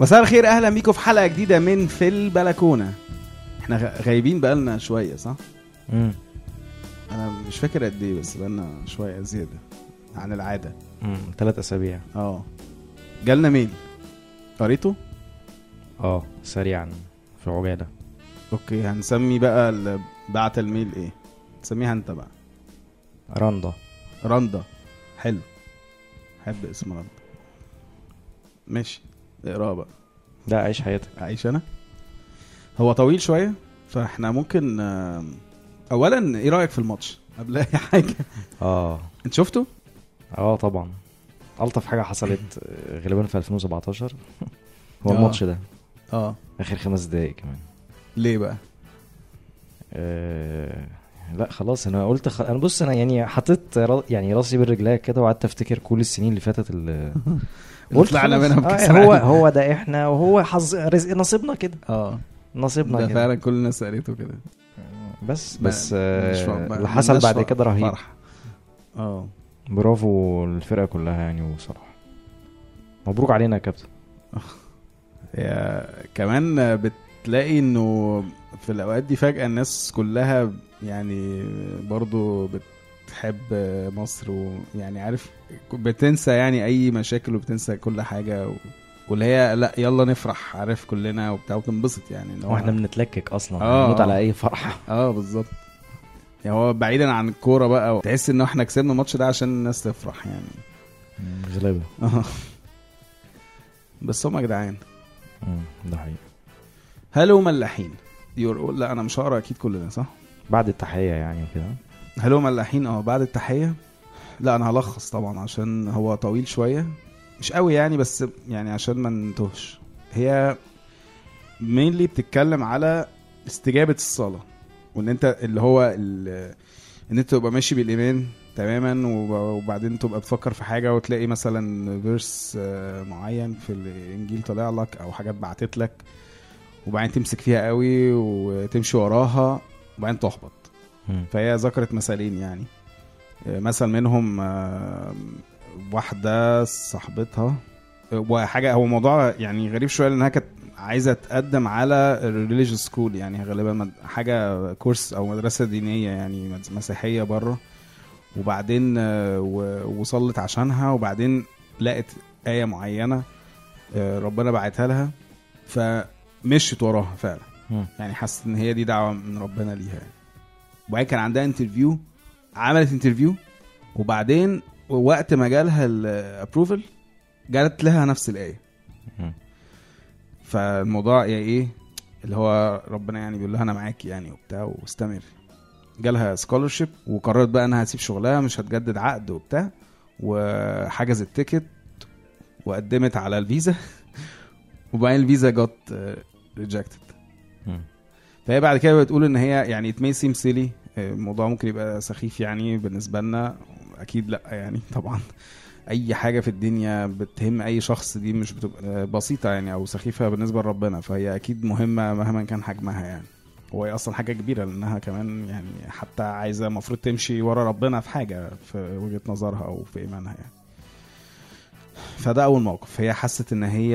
مساء الخير أهلا بيكم في حلقة جديدة من في البلكونة. إحنا غايبين بقالنا شوية صح؟ امم أنا مش فاكر قد إيه بس بقالنا شوية زيادة عن العادة. امم ثلاث أسابيع. آه. جالنا mail. قريته؟ آه سريعا في عجاله okay هنسمي بقى بعت ال mail إيه؟ تسميها أنت بقى. رندا. رندا. حلو. حب اسم رندا. ماشي. اقراه بقى. لا عيش حياتك. أعيش أنا؟ هو طويل شوية فإحنا ممكن اولا إيه رأيك في الماتش قبل أي حاجة؟ آه. أنت شفته؟ آه طبعا. ألطف حاجة حصلت آه، غالبا في 2017 هو آه. الماتش ده. آه. آخر خمس دقايق كمان. ليه بقى؟ آه لا خلاص. أنا قلت خ... أنا بص أنا يعني حطيت را... يعني راسي بالرجلية كده وقعدت أفتكر كل السنين اللي فاتت اللي طلعنا. منها بكأس آه هو. هو ده إحنا وهو حظ رزق نصيبنا كده. آه. نصيبنا ده كده. فعلا كل الناس قالته كده. بس بس آه اللي حصل بعد كده رهيب. فرح آه. برافو للفرقه كلها يعني وصراحه مبروك علينا يا كابتن. هي كمان بتلاقي إنه في الأوقات دي فجأة الناس كلها يعني برضو بتحب مصر ويعني عارف بتنسى يعني أي مشاكل وبتنسى كل حاجة و... واللي هي لأ يلا نفرح عارف كلنا وبتاع وتنبسط يعني ان هو وإحنا بنتلكك أصلا آه. بنموت على أي فرحة. آه بالظبط. يعني هو بعيدا عن الكورة بقى تحس إن إحنا كسبنا الماتش ده عشان الناس تفرح يعني. غلابه آه بس هم يا جدعان. ده حقيقي. هلو ملاحين. يقول لأ أنا مش هقرأ أكيد كل ده صح؟ بعد التحية يعني وكده. هلو ملاحين آه بعد التحية. لا أنا هلخص طبعا عشان هو طويل شوية. مش قوي يعني بس يعني عشان ما نتوهش هي مينلي بتتكلم على استجابة الصلاة. وإن أنت اللي هو إن أنت تبقى ماشي بالإيمان تماما وب- وبعدين تبقى بتفكر في حاجة وتلاقي مثلا فيرس معين في الإنجيل طالع لك أو حاجات بعتت لك وبعدين تمسك فيها قوي وتمشي وراها وبعدين تحبط. فهي ذكرت مثالين يعني آه، مثل منهم آه، واحدة صاحبتها آه، وحاجة هو موضوع يعني غريب شوية لأنها كانت عايزة تقدم على religious school يعني غالبا حاجة course أو مدرسة دينية يعني مسيحية بره وبعدين وصلت عشانها وبعدين لقت آية معينة ربنا بعتها لها فمشيت وراها فعلا. يعني حست إن هي دي دعوة من ربنا ليها يعني. وبعدين كان عندها interview عملت interview وبعدين وقت ما جالها ال approval جالت لها نفس الآية. فالموضوع يعني إيه اللي هو ربنا يعني بيقول لها أنا معاك يعني وبتاع واستمر جالها scholarship وقررت بقى إنها هتسيب شغلها مش هتجدد عقد وبتاع وحجزت ticket وقدمت على الفيزا وبعدين الفيزا جت rejected مم. فهي بعد كده بتقول إن هي يعني may seem silly الموضوع ممكن يبقى سخيف يعني بالنسبة لنا أكيد لأ يعني طبعا. أي حاجة في الدنيا بتهم أي شخص دي مش بتبقى بسيطة يعني أو سخيفة بالنسبة لربنا فهي أكيد مهمة مهما كان حجمها يعني. وهي أصلا حاجة كبيرة لأنها كمان يعني حتى عايزة المفروض تمشي ورا ربنا في حاجة في وجهة نظرها أو في إيمانها يعني. فده أول موقف. هي حست إن هي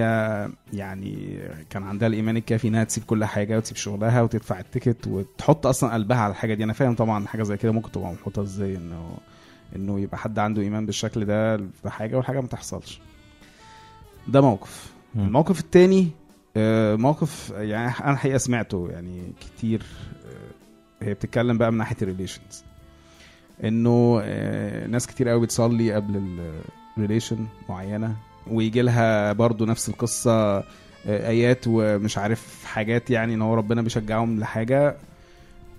يعني كان عندها الإيمان الكافي إنها تسيب كل حاجة وتسيب شغلها وتدفع التيكت وتحط أصلا قلبها على الحاجة دي. أنا فاهم طبعا حاجة زي كده ممكن تبقى محطوطة إزاي انه إنه يبقى حد عنده إيمان بالشكل ده في حاجة والحاجة ما تحصلش. ده موقف. الموقف التاني آه، موقف يعني أنا الحقيقة سمعته يعني كتير آه، هي بتتكلم بقى من ناحية ال relations إنه آه، ناس كتير قوي بتصلي قبل ال relation معينة ويجي لها برضو نفس القصة آه، آيات ومش عارف حاجات يعني إن هو ربنا بيشجعهم لحاجة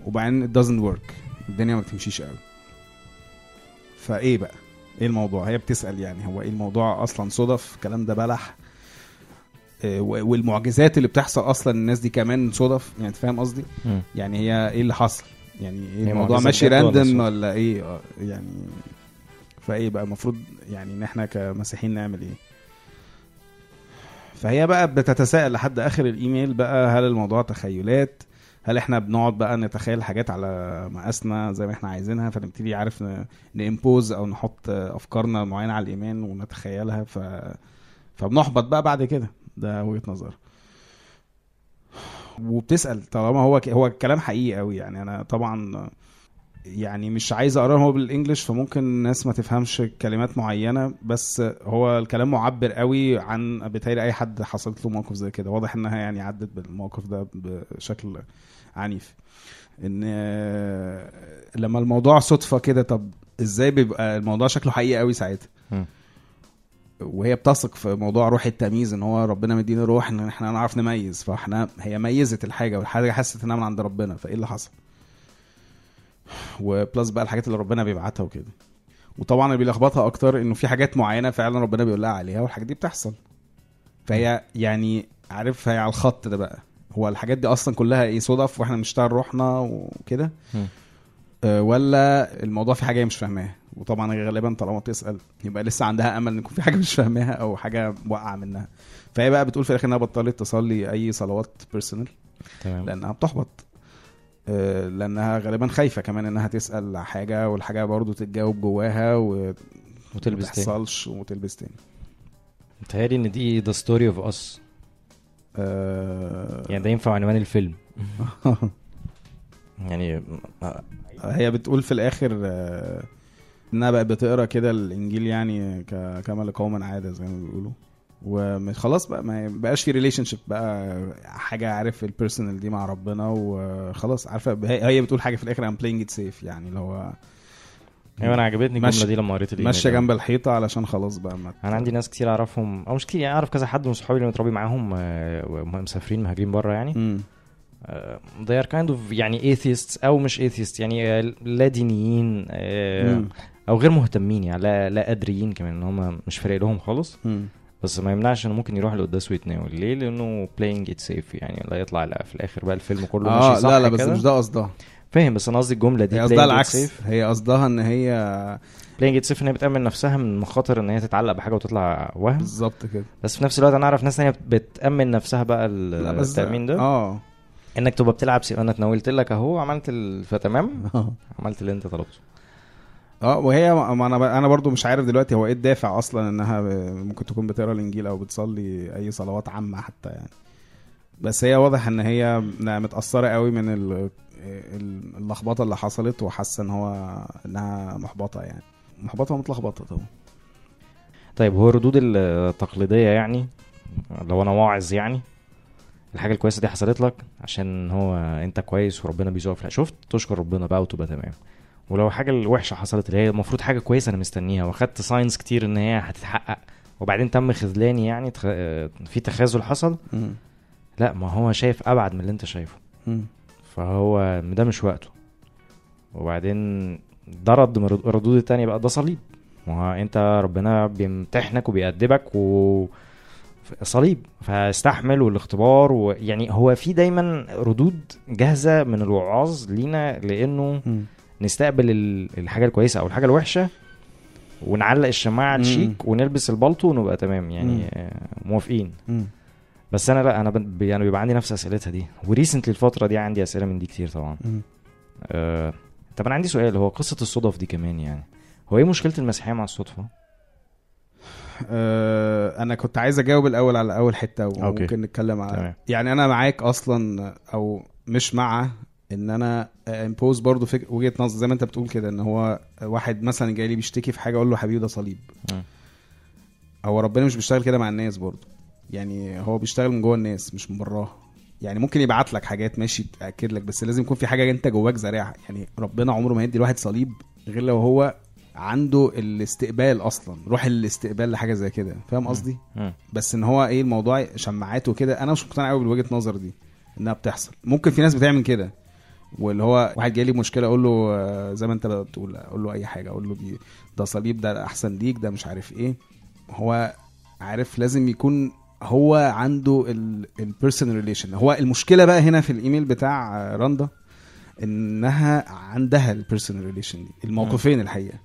وبعدين it doesn't work. الدنيا ما بتمشيش قوي. فإيه بقى؟ إيه الموضوع؟ هي بتسأل يعني هو إيه الموضوع أصلا؟ صدف الكلام ده بلح. آه، والمعجزات اللي بتحصل أصلا الناس دي كمان صدف يعني فاهم قصدي. يعني هي إيه اللي حصل؟ يعني إيه الموضوع ماشي ولا random صدفة؟ ولا إيه؟ آه، يعني فايه بقى المفروض يعني ان إحنا كمسيحيين نعمل إيه. فهي بقى بتتساءل لحد آخر الإيميل بقى هل الموضوع تخيلات؟ هل إحنا بنقعد بقى نتخيل حاجات على مقاسنا زي ما إحنا عايزينها؟ فنبتدي عارف ن impose أو نحط أفكارنا معينة على الايمان ونتخيلها. ف فبنحبط بقى بعد كده. ده وجهة نظر. وبتسأل طالما هو ك... هو الكلام حقيقي قوي يعني. أنا طبعا يعني مش عايز اقراه هو بالإنجلش فممكن الناس ما تفهمش كلمات معينة بس هو الكلام معبر قوي عن بتهيألي أي حد حصلت له موقف زي كده. واضح إنها يعني عدت بالموقف ده بشكل عنيف. إن آه، لما الموضوع صدفة كده طب إزاي بيبقى الموضوع شكله حقيقي قوي ساعتها. وهي بتثق في موضوع روح التمييز إن هو ربنا مدينا روح إن إحنا نعرف نميز فإحنا هي ميزت الحاجة والحاجة حست إنها من عند ربنا فإيه اللي حصل؟ وبلس بقى الحاجات اللي ربنا بيبعتها وكده. وطبعا اللي بيلخبطها أكتر إنه في حاجات معينة فعلا ربنا بيقول لها عليها والحاجات دي بتحصل. فهي يعني عارف هي على الخط ده بقى. هو الحاجات دي أصلا كلها إيه صدف وإحنا بنشتغل روحنا وكده. أه ولا الموضوع في حاجة مش فاهماها؟ وطبعا غالبا طالما بتسأل يبقى لسه عندها أمل إن يكون في حاجة مش فاهماها أو حاجة واقعة منها. فهي بقى بتقول في الآخر إنها بطلت تصلي أي صلوات personal تمام. لأنها بتحبط. آه، لأنها غالبا خايفة كمان إنها تسأل حاجة والحاجة برضو تتجاوب جواها وما وتلبس تاني. تحصلش وتلبس تاني. متهيألي إن دي the story of us آه، يعني ده ينفع عنوان الفيلم. يعني هي بتقول في الآخر آه، إنها بقت بتقرأ كده الإنجيل يعني كما لقوم عادة زي ما بيقولوا. وخلاص بقى ما بقاش في relationship بقى حاجة عارف ال personal دي مع ربنا وخلاص عارفة هي بتقول حاجة في الآخر I'm playing it safe يعني اللي هو أيوه أنا عجبتني الجملة دي لما قريت الإيميل ماشية. جنب الحيطة علشان خلاص بقى ما أنا عندي ناس كتير أعرفهم أو مش كتير يعني أعرف كذا حد من صحابي اللي متربي معاهم آه، مسافرين مهاجرين بره يعني مم. آه، they are kind of يعني atheists أو مش atheists يعني آه، لا دينيين. أو غير مهتمين يعني لا لا قادرين كمان إن هم مش فارق لهم خالص مم. بس ما يمنعش إنه ممكن يروح لقداس ويتناول ليه؟ لأنه playing it safe يعني. لا يطلع لا في الآخر بقى الفيلم كله آه ماشي صح لا لا بس كده. مش ده قصدها. فاهم بس أنا قصدي الجملة دي هي قصدها العكس. هي قصدها إن هي playing it safe إن هي بتأمن نفسها من مخاطر إن هي تتعلق بحاجة وتطلع وهم. بالظبط كده. بس في نفس الوقت أنا أعرف ناس تانية بتأمن نفسها بقى التأمين ده. آه. إنك تبقى بتلعب سي... أنا اتناولت لك أهو عملت ال... فتمام؟ عملت اللي أنت طلبته. آه وهي ما أنا أنا برضو مش عارف دلوقتي هو إيه الدافع أصلا انها ممكن تكون بتقرا الانجيل أو بتصلي اي صلوات عامة حتى يعني. بس هي واضح ان هي متأثرة قوي من ال- ال- اللخبطة اللي حصلت وحاسة ان هو انها محبطة يعني. محبطة ومتلخبطة طبعا. طيب هو الردود التقليدية يعني لو أنا واعظ يعني الحاجة الكويسة دي حصلت لك عشان هو أنت كويس وربنا بيزوقك. شفت؟ تشكر ربنا بقى وتبقى تمام. ولو حاجة الوحشة حصلت اللي هي المفروض حاجة كويسة أنا مستنيها وأخدت ساينس كتير إن هي هتتحقق وبعدين تم خذلاني يعني تخ... في تخاذل حصل مم. لا ما هو شايف أبعد من اللي أنت شايفه مم. فهو ده مش وقته وبعدين ده رد من الرد- الردود التانية بقى ده صليب ما هو أنت ربنا بيمتحنك وبيأدبك و صليب فاستحمل والاختبار ويعني هو في دايما ردود جاهزة من الوعاظ لينا لأنه مم. نستقبل ال- الحاجة الكويسة أو الحاجة الوحشة ونعلق الشماعة مم. تشيك ونلبس البلطو ونبقى تمام. يعني موافقين مم. بس أنا لأ أنا ب... أنا بيبقى عندي نفس أسئلتها دي وريسنتلي الفترة دي عندي أسئلة من دي كتير طبعا. آه، طب أنا عندي سؤال هو قصة الصدف دي كمان يعني هو إيه مشكلة المسيحية مع الصدفة آه، أنا كنت عايز أجاوب الأول على أول حتة okay. وممكن نتكلم على تمام. يعني أنا معاك أصلا أو مش مع إن أنا impose برضو فك... وجهة نظر زي ما أنت بتقول كده إن هو واحد مثلا جاي لي بيشتكي في حاجة أقول له حبيبي ده صليب. هو ربنا مش بيشتغل كده مع الناس برضو. يعني هو بيشتغل من جوه الناس مش من براها يعني ممكن يبعت لك حاجات ماشي تاكد لك بس لازم يكون في حاجة أنت جواك زارعها. يعني ربنا عمره ما يدي الواحد صليب غير لو هو عنده الاستقبال أصلا روح الاستقبال لحاجة زي كده. فاهم قصدي. بس إن هو إيه الموضوع شماعات وكده أنا مش مقتنع قوي بالوجهة نظر دي إنها بتحصل. ممكن في ناس بتعمل كده. واللي هو واحد جاي لي مشكلة أقول له آه، زي ما أنت بتقول أقول له أي حاجة أقول له دي ده صليب ده أحسن ليك ده مش عارف إيه. هو عارف لازم يكون هو عنده ال personal relation هو المشكلة بقى هنا في الإيميل بتاع آه، رندا إنها عندها ال personal relation دي الموقفين الحقيقة.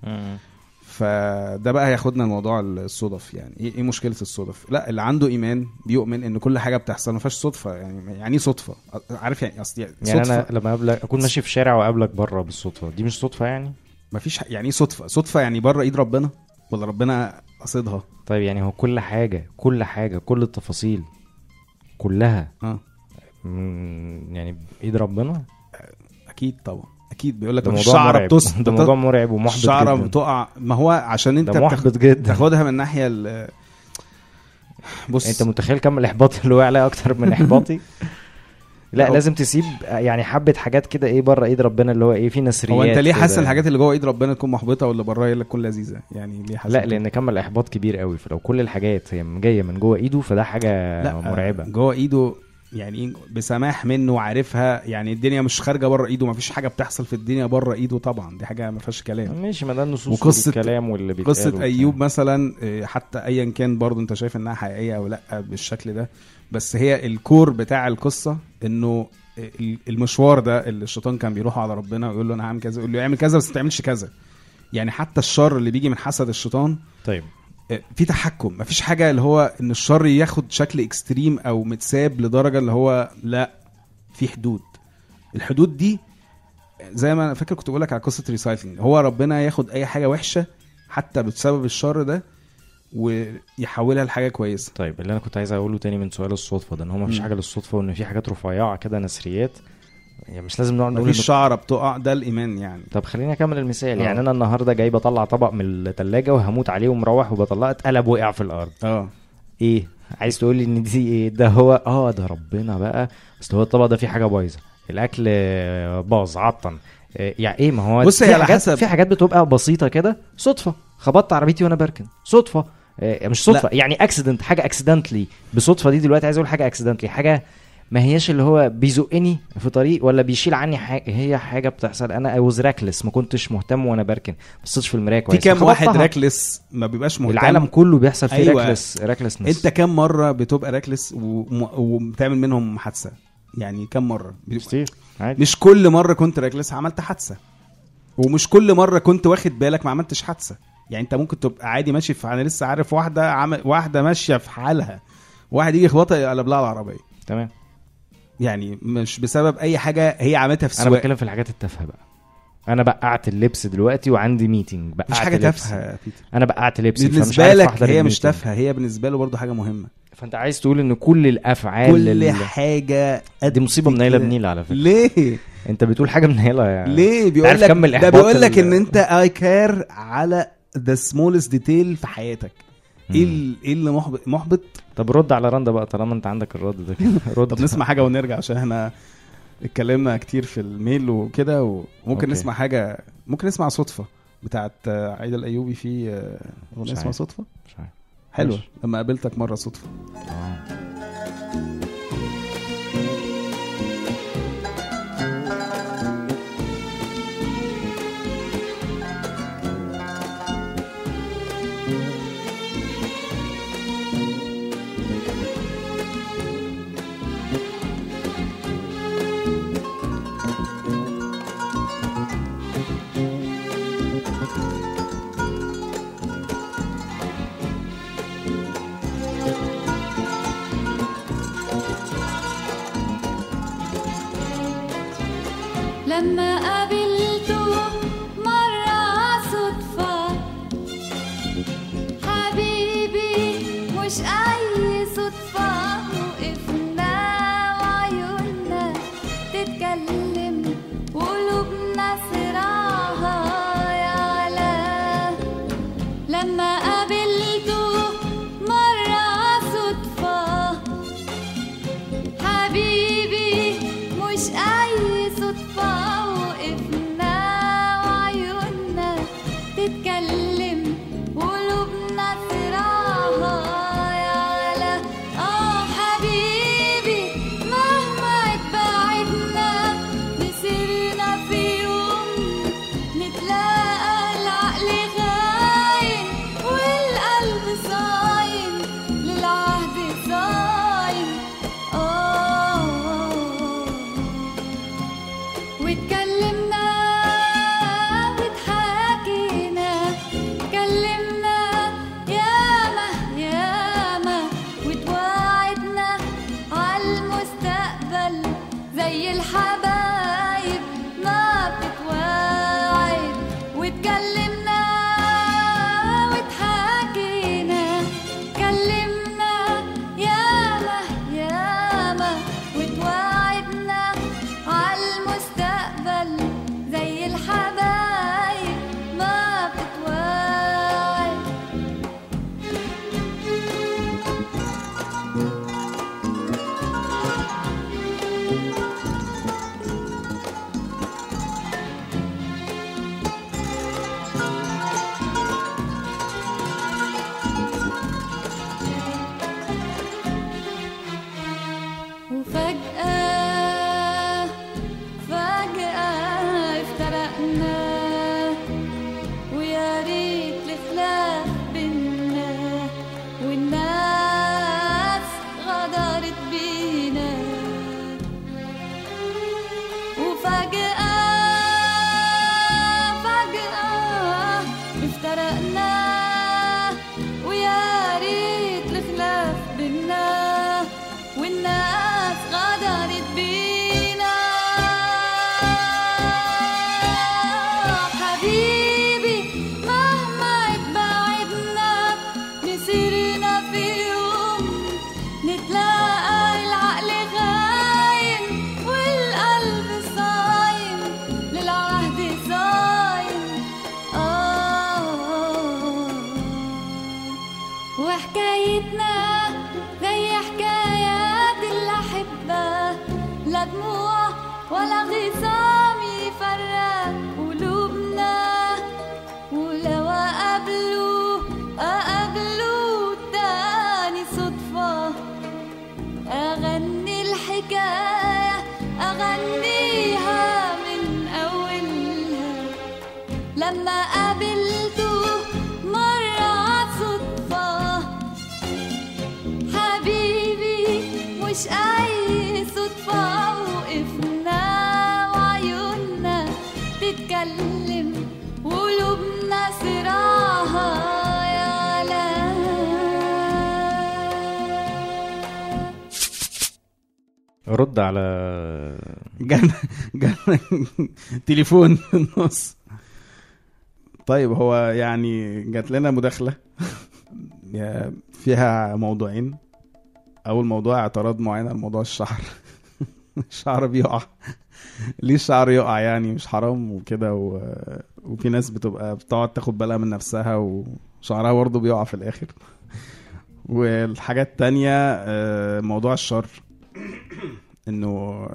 فده بقى هياخدنا لموضوع الصدف يعني. إيه إيه مشكلة الصدف؟ لا اللي عنده إيمان بيؤمن إن كل حاجة بتحصل ما فيهاش صدفة يعني يعني إيه صدفة؟ عارف يعني أصل يعني يعني أنا لما اقابلك أكون ماشي في شارع وأقابلك بره بالصدفة دي مش صدفة يعني؟ ما فيش يعني إيه صدفة؟ صدفة يعني بره إيد ربنا ولا ربنا قصدها طيب يعني هو كل حاجة كل حاجة كل التفاصيل كلها آه. يعني بايد ربنا؟ أكيد طبعا. أكيد بيقول لك ده مفيش موضوع شعرة مرعب. بتس ده موضوع مرعب ومحبط الشعره بتقع. ما هو عشان أنت محبط جدا. تاخدها من الناحيه ال- بص. أنت متخيل كم الإحباط اللي وقع عليا أكتر من إحباطي؟ لا لازم تسيب يعني حبة حاجات كده إيه بره إيد ربنا اللي هو إيه في نسريات هو أنت ليه. حاسس الحاجات اللي جوه إيد ربنا تكون محبطة واللي براها هي تكون لذيذة؟ يعني ليه حاسس لا؟ لأن كم الإحباط كبير قوي. فلو كل الحاجات هي جاية من جوه إيده فده حاجة لا مرعبة. جوه إيده يعني إيه بسماح منه وعارفها يعني الدنيا مش خارجة بره إيده ما فيش حاجة بتحصل في الدنيا بره إيده طبعا دي حاجة ما فيهاش كلام. ماشي ما ده النصوص وقصة- والكلام واللي بيتقال قصة. أيوب مثلا إيه، حتى ايا كان برضو أنت شايف إنها حقيقية أو لأ بالشكل ده بس هي الكور بتاع القصة إنه ال- المشوار ده اللي الشيطان كان بيروح على ربنا ويقول له أنا هعمل كذا يقول له اعمل كذا بس ما تعملش كذا. يعني حتى الشر اللي بيجي من حسد الشيطان طيب. آه، في تحكم. مفيش حاجة اللي هو إن الشر ياخد شكل extreme أو متساب لدرجة اللي هو لا في حدود. الحدود دي زي ما أنا فاكر كنت بقول لك على قصة recycling هو ربنا ياخد أي حاجة وحشة حتى بسبب الشر ده ويحولها لحاجة كويسة. طيب اللي أنا كنت عايز أقوله تاني من سؤال الصدفة ده إن هو مفيش. حاجة للصدفة وإن في حاجات رفيعة كده نسريات يعني مش لازم نقعد نقول مفيش إن- شعرة بتقع ده الإيمان يعني. طب خليني أكمل المثال. آه. يعني أنا النهارده جاي بطلع طبق من الثلاجه وهموت عليه ومروح وبطلعه اتقلب وقع في الأرض. آه. إيه؟ عايز تقول لي إن دي إيه؟ ده هو آه ده ربنا بقى. أصل هو الطبق ده فيه حاجة بايظة. الأكل آه، باظ عطن. آه، يعني إيه؟ ما هو بص، في هي على حاجات حسب. في حاجات بتبقى بسيطة كده صدفة. خبطت عربيتي وأنا بركن. صدفة. آه، مش صدفة. يعني accident حاجة accidentally بصدفة دي دلوقتي عايز أقول حاجة accidentally حاجة ما هياش اللي هو بيزقني في طريق ولا بيشيل عني حاجة. هي حاجة بتحصل. أنا I was reckless ما كنتش مهتم وأنا بركن. ما بصيتش في المراية في كويس كام واحد. reckless ما بيبقاش مهتم؟ العالم كله بيحصل فيه أيوة. reckless recklessness أنت كام مرة بتبقى reckless وبتعمل منهم حادثة؟ يعني كام مرة؟ كتير. عادي. مش كل مرة كنت reckless عملت حادثة. ومش كل مرة كنت واخد بالك ما عملتش حادثة. يعني أنت ممكن تبقى عادي ماشي في أنا لسه عارف واحدة عمل واحدة ماشية في حالها. واحد يجي يخبطها يقلب لها العربية. تمام. يعني مش بسبب أي حاجة هي عملتها في أنا السواقة. بتكلم في الحاجات التافهة بقى. أنا بقعت اللبس دلوقتي وعندي ميتنج بقعت مش حاجة. تافهة أنا بقعت فمش بالنسبة لك هي مش. تافهة هي بالنسبة له برضو حاجة مهمة. فأنت عايز تقول إن كل الأفعال كل ال- حاجة دي مصيبة منيله. بنيلة على فكرة. ليه؟ أنت بتقول حاجة منيله يعني ليه؟ بيقول لك ده بيقول لك إن أنت I care على the smallest detail في حياتك. إيه إيه اللي محبط محبط طب رد على رندا بقى طالما انت عندك الرد ده كده رد طب نسمع حاجة ونرجع عشان إحنا اتكلمنا كتير في ال mail وكده وممكن. نسمع حاجة ممكن نسمع صدفة بتاعت عايده الأيوبي في آه، أغنية اسمها. صدفة مش عارف حلوة. لما قابلتك مرة صدفة آه. لما قابلته رد على جالنا جالنا تليفون في النص. طيب هو يعني جات لنا مداخلة. يا- فيها موضوعين. أول موضوع اعتراض معين على موضوع الشعر. الشعر بيقع. ليه الشعر يقع يعني؟ مش حرام وكده و... وفي ناس بتبقى بتقعد تاخد بالها من نفسها وشعرها برضه بيقع في الآخر. والحاجة التانية آه، موضوع الشر. إنه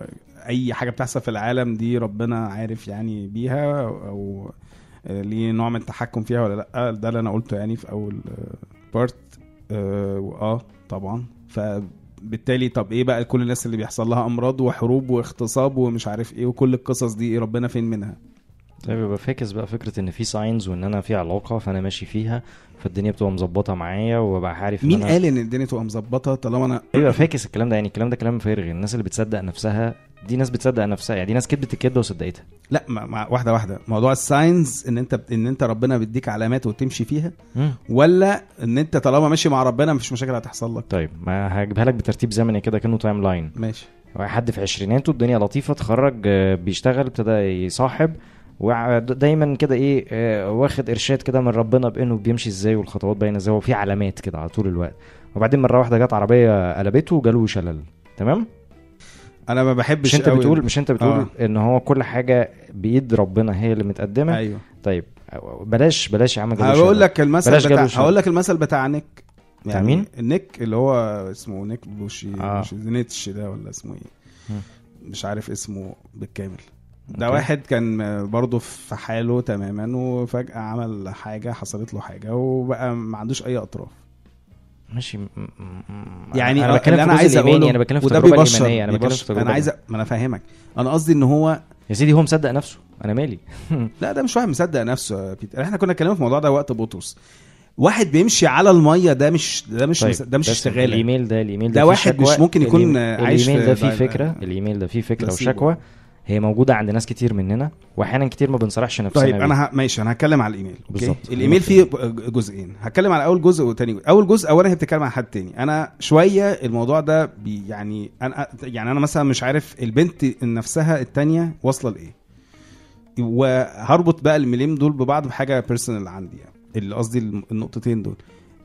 أي حاجة بتحصل في العالم دي ربنا عارف يعني بيها أو ليه نوع من التحكم فيها ولا لأ. ده اللي أنا قلته يعني في أول part آه طبعا. فبالتالي طب إيه بقى كل الناس اللي بيحصل لها أمراض وحروب واغتصاب ومش عارف إيه وكل القصص دي ربنا فين منها؟ طيب يبقى fake بقى فكرة إن في signs وإن أنا في علاقة فأنا ماشي فيها فالدنيا بتبقى مظبطة معايا وببقى عارف مين. قال إن الدنيا تبقى مظبطة طالما أنا أيوه fake الكلام ده؟ يعني الكلام ده كلام فارغ. الناس اللي بتصدق نفسها دي ناس بتصدق نفسها. يعني دي ناس كدبت الكدبة وصدقتها. لا ما ما واحدة واحدة. موضوع ال signs إن أنت إن أنت ربنا بيديك علامات وتمشي فيها مم. ولا إن أنت طالما ماشي مع ربنا مفيش مشاكل هتحصل لك؟ طيب ما هجيبها لك بترتيب زمني كده كأنه timeline ماشي. حد في عشريناته الدنيا لطيفة اتخرج آه، بيشتغل ابتدى يصاحب ودايما كده إيه آه، واخد إرشاد كده من ربنا بإنه بيمشي إزاي والخطوات باينة إزاي وفي علامات كده على طول الوقت وبعدين مرة واحدة جت عربية قلبته وجاله شلل تمام أنا ما بحبش مش أنت قوي بتقول مش أنت بتقول آه. إن هو كل حاجة بإيد ربنا هي اللي متقدمة أيوه طيب بلاش بلاش يا عم جاله هقول. لك المثل بتاع. هقول لك المثل بتاع نيك بتاع مين؟ النيك اللي هو اسمه نيك بوشي آه. مش زينيتش ده ولا اسمه إيه. مش عارف اسمه بالكامل ده okay. واحد كان برضه في حاله تماما وفجأة عمل حاجة حصلت له حاجة وبقى ما عندوش أي أطراف. ماشي. م- م- يعني أنا بتكلم في أنا عايز أقوله أنا بتكلم في التجربه الإيمانية أنا بتكلم في. التجربه أنا عايز أ- ما أنا فاهمك. أنا قصدي إن هو يا سيدي هو مصدق نفسه. أنا مالي. لا ده مش واحد مصدق نفسه بيتر إحنا كنا اتكلمنا في الموضوع ده وقت بطرس واحد بيمشي على المية ده مش ده مش طيب ده مش بس اشتغاله الإيميل ده الإيميل ده فيه واحد. مش ممكن يكون عايش الإيميل ده فيه ده- فكرة. الإيميل ده فيه فكرة ده. وشكوى. هي موجودة عند ناس كتير مننا وأحيانا كتير ما بنصرحش نفسنا طيب بيه. أنا ه... ماشي أنا هتكلم على الإيميل؟ بالظبط. الإيميل فيه جزئين. هتكلم على أول جزء وتاني جزء. أول جزء اولا هي بتتكلم عن حد تاني. أنا شوية الموضوع ده بي يعني أنا يعني أنا مثلا مش عارف البنت نفسها التانية واصلة لإيه. وهربط بقى الميلين دول ببعض بحاجة personal عندي يعني. اللي قصدي النقطتين دول.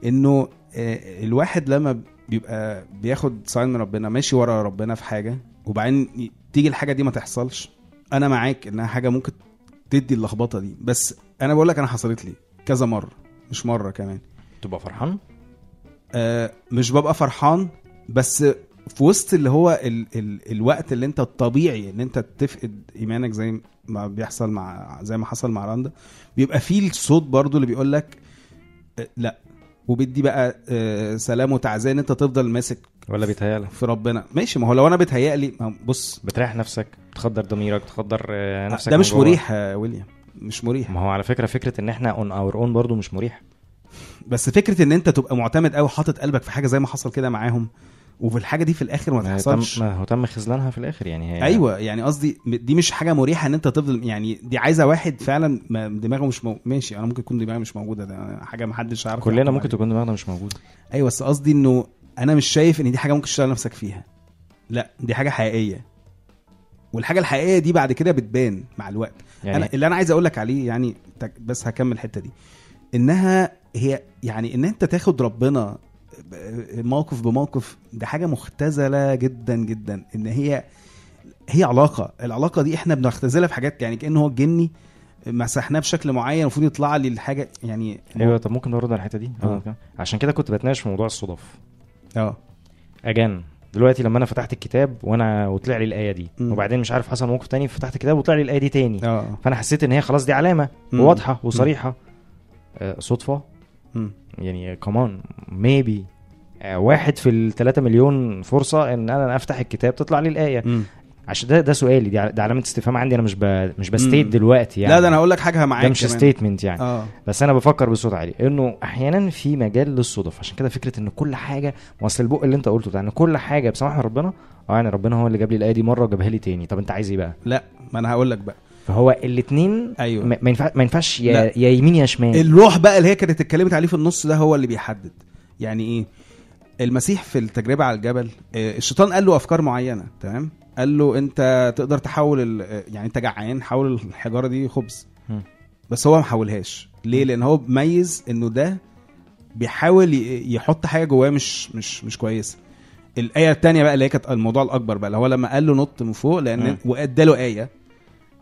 إنه آه، الواحد لما بيبقى بياخد sign من ربنا ماشي ورا ربنا في حاجة وبعدين تيجي الحاجة دي ما تحصلش أنا معاك إنها حاجة ممكن تدي اللخبطة دي بس أنا بقول لك أنا حصلت لي كذا مرة مش مرة كمان. تبقى فرحان؟ آه مش ببقى فرحان بس في وسط اللي هو ال ال الوقت اللي أنت الطبيعي إن أنت تفقد إيمانك زي ما بيحصل مع زي ما حصل مع راندا بيبقى فيه الصوت برضو اللي بيقول لك آه لأ. وبيدي بقى آه سلام وتعزية إن أنت تفضل ماسك ولا بيتهيألك؟ في ربنا. ماشي ما هو لو أنا هو بص. بتريح نفسك بتخدر ضميرك بتخدر آه، نفسك ده مش. مريح يا ويليام مش مريح. ما هو على فكرة فكرة إن إحنا on our own برضو مش مريح. بس فكرة إن أنت تبقى معتمد قوي حاطط قلبك في حاجة زي ما حصل كده معاهم وفي الحاجة دي في الآخر ما تحصلش. ما هو تم خذلانها في الآخر يعني. هي أيوه يعني قصدي دي مش حاجة مريحة إن أنت تفضل يعني دي عايزة واحد فعلا ما- دماغه مش مو... ماشي أنا ممكن يكون دماغي مش موجودة ده حاجة ما حدش عارف كلنا ممكن. تكون دماغنا مش موجودة. أيوه بس قصدي إنه أنا مش شايف ان دي حاجة ممكن تشتغل نفسك فيها. لا دي حاجة حقيقية. والحاجة الحقيقية دي بعد كده بتبان مع الوقت. يعني أنا اللي أنا عايز أقول لك عليه يعني بس هكمل الحتة دي. إنها هي يعني إن أنت تاخد ربنا موقف بموقف ده حاجة مختزلة جدا جدا. إن هي هي علاقة. العلاقة دي إحنا بنختزلها في حاجات يعني كأنه هو الجني مسحناه بشكل معين المفروض يطلع لي الحاجة يعني أيوه طب ممكن نرد على الحتة دي. آه. عشان كده كنت بتناقش في موضوع الصدف. آه أجان دلوقتي لما أنا فتحت الكتاب وأنا وطلع لي الآية دي مم. وبعدين مش عارف حصل موقف تاني فتحت الكتاب وطلع لي الآية دي تاني آه فأنا حسيت إن هي خلاص دي علامة مم. وواضحه وصريحة آه صدفة مم. يعني كمان ميبي واحد في الثلاثة مليون فرصة إن أنا أفتح الكتاب تطلع لي الآية مم. عشان ده ده سؤالي. دي ده علامة استفهام عندي. أنا مش ب... مش بستيت. دلوقتي يعني. لا ده أنا هقول لك حاجة معاك ده مش. ستيتمنت يعني. آه. بس أنا بفكر بصوت عالي. إنه أحيانا في مجال للصدف. عشان كده فكرة إن كل حاجة أصل البق اللي أنت قلته ده إن كل حاجة بسماح من ربنا آه يعني ربنا هو اللي جاب لي الآية دي مرة وجابها لي تاني. طب أنت عايز إيه بقى؟ لا ما أنا هقول لك بقى. فهو الاثنين أيوة. ما ينفع ما ينفعش يا. يا يمين يا شمال. الروح بقى اللي هي كانت اتكلمت عليه في النص ده هو اللي بيحدد. يعني إيه؟ المسيح في التجربة على الجبل آه، الشيطان قال له أفكار معينة تمام؟ قال له انت تقدر تحول ال- يعني انت جعان حول الحجارة دي خبز. بس هو ما حولهاش ليه لأن هو ميز إنه ده بيحاول يحط حاجة جواه مش مش مش كويسة الآية الثانية بقى اللي هي كانت الموضوع الأكبر بقى اللي هو لما قال له نط من فوق لأن. واداله آية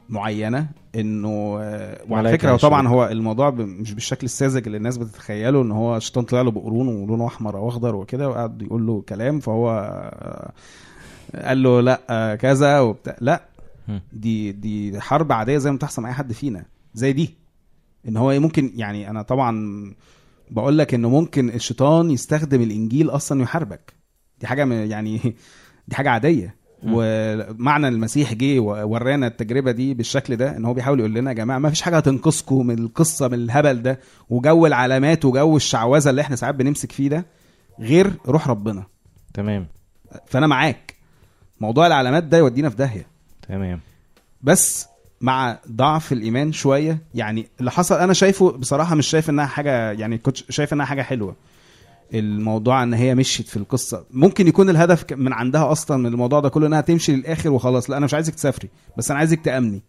معينة إنه آه، وعلى فكرة هو طبعا. هو الموضوع مش بالشكل الساذج اللي الناس بتتخيله إن هو الشيطان طلع له بقرون ولونه أحمر أو اخضر وكده وقعد يقول له كلام فهو قال له لا آه، كذا وبتاع. لا. دي دي حرب عادية زي ما بتحصل مع أي حد فينا زي دي. إن هو ممكن يعني أنا طبعا بقول لك إنه ممكن الشيطان يستخدم الإنجيل أصلا يحاربك. دي حاجة يعني دي حاجة عادية. ومعنى المسيح جه وورانا التجربة دي بالشكل ده إن هو بيحاول يقول لنا يا جماعة ما فيش حاجة هتنقذكم من القصة من الهبل ده وجو العلامات وجو الشعوذة اللي إحنا ساعات بنمسك فيه ده غير روح ربنا. تمام. فأنا معاك. موضوع العلامات ده يودينا في داهية. تمام. بس مع ضعف الإيمان شوية يعني اللي حصل أنا شايفه بصراحة مش شايف إنها حاجة يعني كنت شايف إنها حاجة حلوة. الموضوع إن هي مشيت في القصة. ممكن يكون الهدف من عندها أصلا من الموضوع ده كله إنها تمشي للآخر وخلاص. لا أنا مش عايزك تسافري بس أنا عايزك تأمني.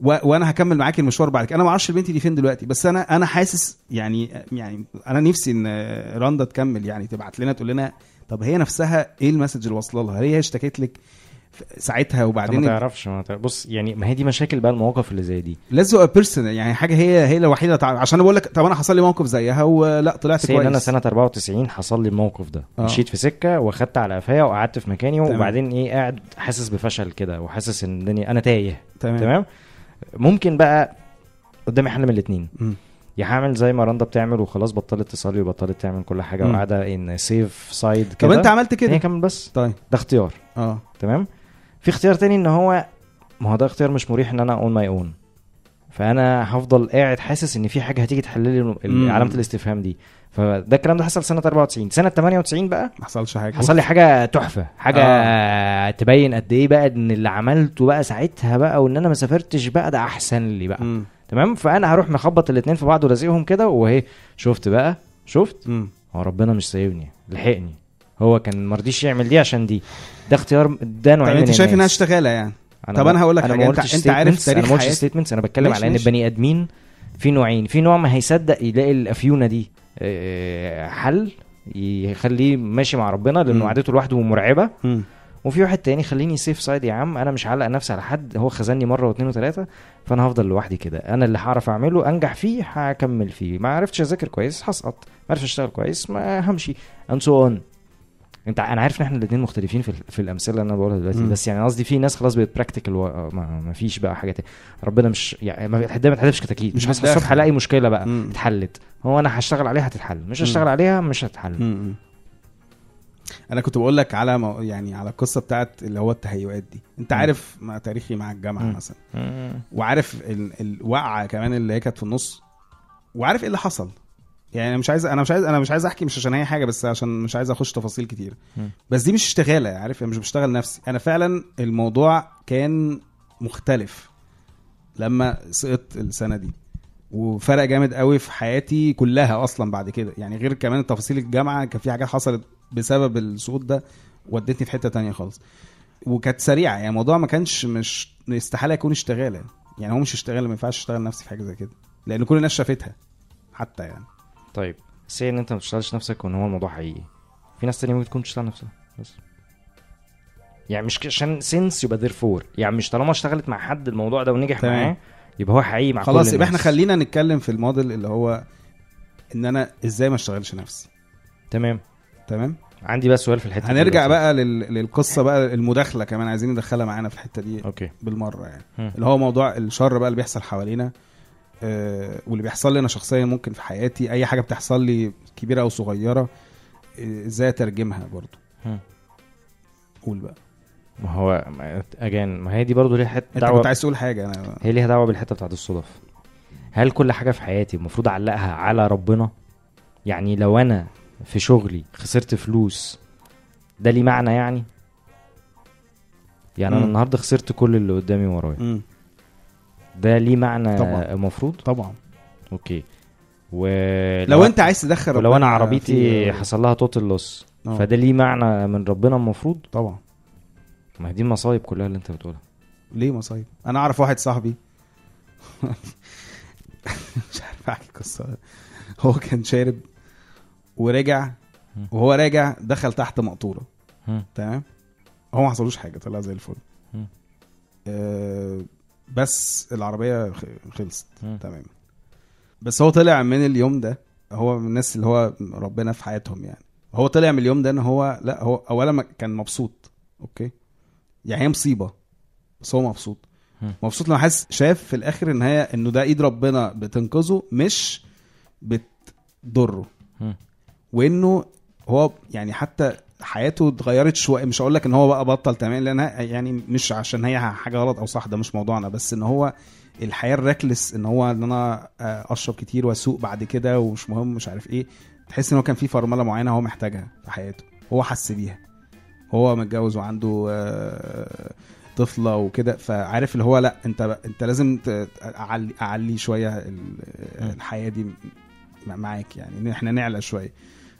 و... وأنا هكمل معاكي المشوار بعد كده. أنا ما أعرفش البنت دي فين دلوقتي بس أنا أنا حاسس يعني يعني أنا نفسي إن رندا تكمل يعني تبعت لنا تقول لنا طب هي نفسها إيه ال message اللي واصلة لها؟ هي اشتكت لك ساعتها وبعدين ما تعرفش ما تعرف. بص يعني ما هي دي مشاكل بقى المواقف اللي زي دي. لازم personal يعني حاجة هي هي الوحيده تعرف عشان بقول لك طب أنا حصل لي موقف زيها ولا طلعت كويس أنا سنة 94 حصل لي الموقف ده. آه. مشيت في سكة وأخدت على قفايا وقعدت في مكاني تمام. وبعدين إيه قاعد حاسس بفشل كده وحاسس إن الدنيا أنا تايه. تمام, تمام؟ ممكن بقى قدامي حل من الاثنين هعمل زي ما رندا بتعمل وخلاص بطلت تصلي وبطلت تعمل كل حاجة. وقاعدة on safe side طب كده. انت عملت هي كده كمل بس. طيب. ده اختيار. آه. تمام؟ في اختيار تاني ان هو ما هو ده اختيار مش مريح إن أنا on my own فأنا هفضل قاعد حاسس إن في حاجة هتيجي تحل لي. علامة الاستفهام دي. فده الكلام ده حصل سنة 94 سنة 98 بقى؟ ما حصلش حاجة. حصل لي حاجة تحفة. حاجة آه. تبين قد إيه بقى إن اللي عملته بقى ساعتها بقى وإن أنا ما سافرتش بقى ده أحسن لي بقى. مم. تمام فأنا هروح مخبط الاثنين في بعض ولازقهم كده واهي شفت بقى شفت مم. هو ربنا مش سايبني لحقني هو كان مرضيش يعمل دي عشان دي ده اختيار ده طب نوعين أنت من شايف إنها. اشتغالة يعني طب أنا هقول لك أنا حاجة، ما أنت- قلتش أنت عارف تاريخ أنا ما قلتش حياة- statements أنا بتكلم على إن. البني آدمين في نوعين في نوع ما هيصدق يلاقي الأفيونة دي آه، حل يخليه ماشي مع ربنا. لأنه قعدته لوحده مرعبة. وفي واحد تاني خليني safe side يا عم أنا مش علق نفسي على حد هو خذلني مرة واثنين وثلاثه فأنا هفضل لوحدي كده أنا اللي هعرف أعمله أنجح فيه هكمل فيه ما عرفتش أذاكر كويس هسقط ما عرفتش أشتغل كويس ما همشي and so on أنت أنا عارف إن إحنا الاثنين مختلفين في, في الأمثلة اللي أنا بقولها دلوقتي. بس يعني قصدي في ناس خلاص بقت practical. ما, فيش بقى حاجات ربنا مش يعني ما تحلفش كتاكيد مش هصحى. الصبح الاقي مشكلة بقى. اتحلت هو أنا هشتغل عليها هتتحل مش. هشتغل عليها مش هتتحل. أنا كنت بقول لك على مو... يعني على القصة بتاعت اللي هو التهيؤات دي. انت. عارف ما تاريخي مع الجامعة. مثلا. وعارف ال... الوقعة كمان اللي هي كانت في النص. وعارف إيه اللي حصل. يعني أنا مش عايز أنا مش عايز أنا مش عايز أحكي مش عشان هي حاجة بس عشان مش عايز أخش تفاصيل كتير. بس دي مش اشتغالة عارف؟ أنا مش بشتغل نفسي. أنا فعلا الموضوع كان مختلف لما سقطت السنة دي. وفرق جامد قوي في حياتي كلها أصلا بعد كده. يعني غير كمان تفاصيل الجامعة كان في حاجات حصلت بسبب السقوط ده ودتني في حتة تانية خالص. وكانت سريعة يعني الموضوع ما كانش مش استحاله يكون اشتغاله يعني هو مش اشتغاله ما ينفعش اشتغل نفسي في حاجة زي كده لأن كل الناس شافتها حتى يعني. طيب say إن أنت ما بتشتغلش نفسك وإن هو الموضوع حقيقي. في ناس تانية ممكن تكون بتشتغل نفسها بس. يعني مش عشان since يبقى therefore يعني مش طالما اشتغلت مع حد الموضوع ده ونجح تمام. معاه يبقى هو حقيقي مع خلاص كل يبقى إحنا. خلينا نتكلم في الموديل اللي هو إن أنا إزاي ما أشتغلش نفسي. تمام. تمام؟ عندي بقى سؤال في الحتة هنرجع. بقى لل... للقصة بقى المداخلة كمان عايزين ندخلها معانا في الحتة دي أوكي. بالمرة يعني. مم. اللي هو موضوع الشر بقى اللي بيحصل حوالينا آه واللي بيحصل لي أنا شخصيا ممكن في حياتي أي حاجة بتحصل لي كبيرة أو صغيرة آه، إزاي أترجمها برضو. قول بقى. ما هو اجان ما هي دي برضو ليها حتة أنت دعوة. كنت عايز تقول حاجة أنا هي ليها دعوة بالحتة بتاعت الصدف. هل كل حاجة في حياتي المفروض أعلقها على ربنا؟ يعني لو أنا في شغلي خسرت فلوس. ده ليه معنى يعني؟ يعني أنا مم. النهارده خسرت كل اللي قدامي ورايا. ده ليه معنى طبعاً. المفروض طبعا. okay. ولو لو أنت عايز تدخل ولو أنا عربيتي حصل لها total loss آه. فده ليه معنى من ربنا المفروض طبعا. ما هي دي المصايب كلها اللي أنت بتقولها. ليه مصايب؟ أنا أعرف واحد صاحبي. مش عارف أحكي قصة. هو كان شارب ورجع وهو راجع دخل تحت مقطوره. تمام هو ما حصلوش حاجة طلع زي الفل. آه بس العربية خلصت. تمام بس هو طلع من اليوم ده هو من الناس اللي هو ربنا في حياتهم يعني هو طلع من اليوم ده إن هو لا هو اولا كان مبسوط أوكي يعني هي مصيبة بس هو مبسوط. مبسوط لما حاسس شاف في الآخر إن هي إنه ده إيد ربنا بتنقذه مش بتضره. وإنه هو يعني حتى حياته اتغيرت شوية. مش هقول لك إن هو بقى بطل تمام لأن يعني مش عشان هي حاجة غلط أو صح ده مش موضوعنا. بس إن هو الحياة الركلس إن هو إن أنا آه، أشرب كتير وأسوق بعد كده ومش مهم مش عارف إيه. تحس إن هو كان في فرمله معينة هو محتاجها في حياته هو حس بيها. هو متجوز وعنده آه، طفلة وكده فعارف اللي هو لأ أنت أنت لازم اعلي أعلي شوية ال- الحياة دي مع- معاك يعني إن إحنا نعلى شوية.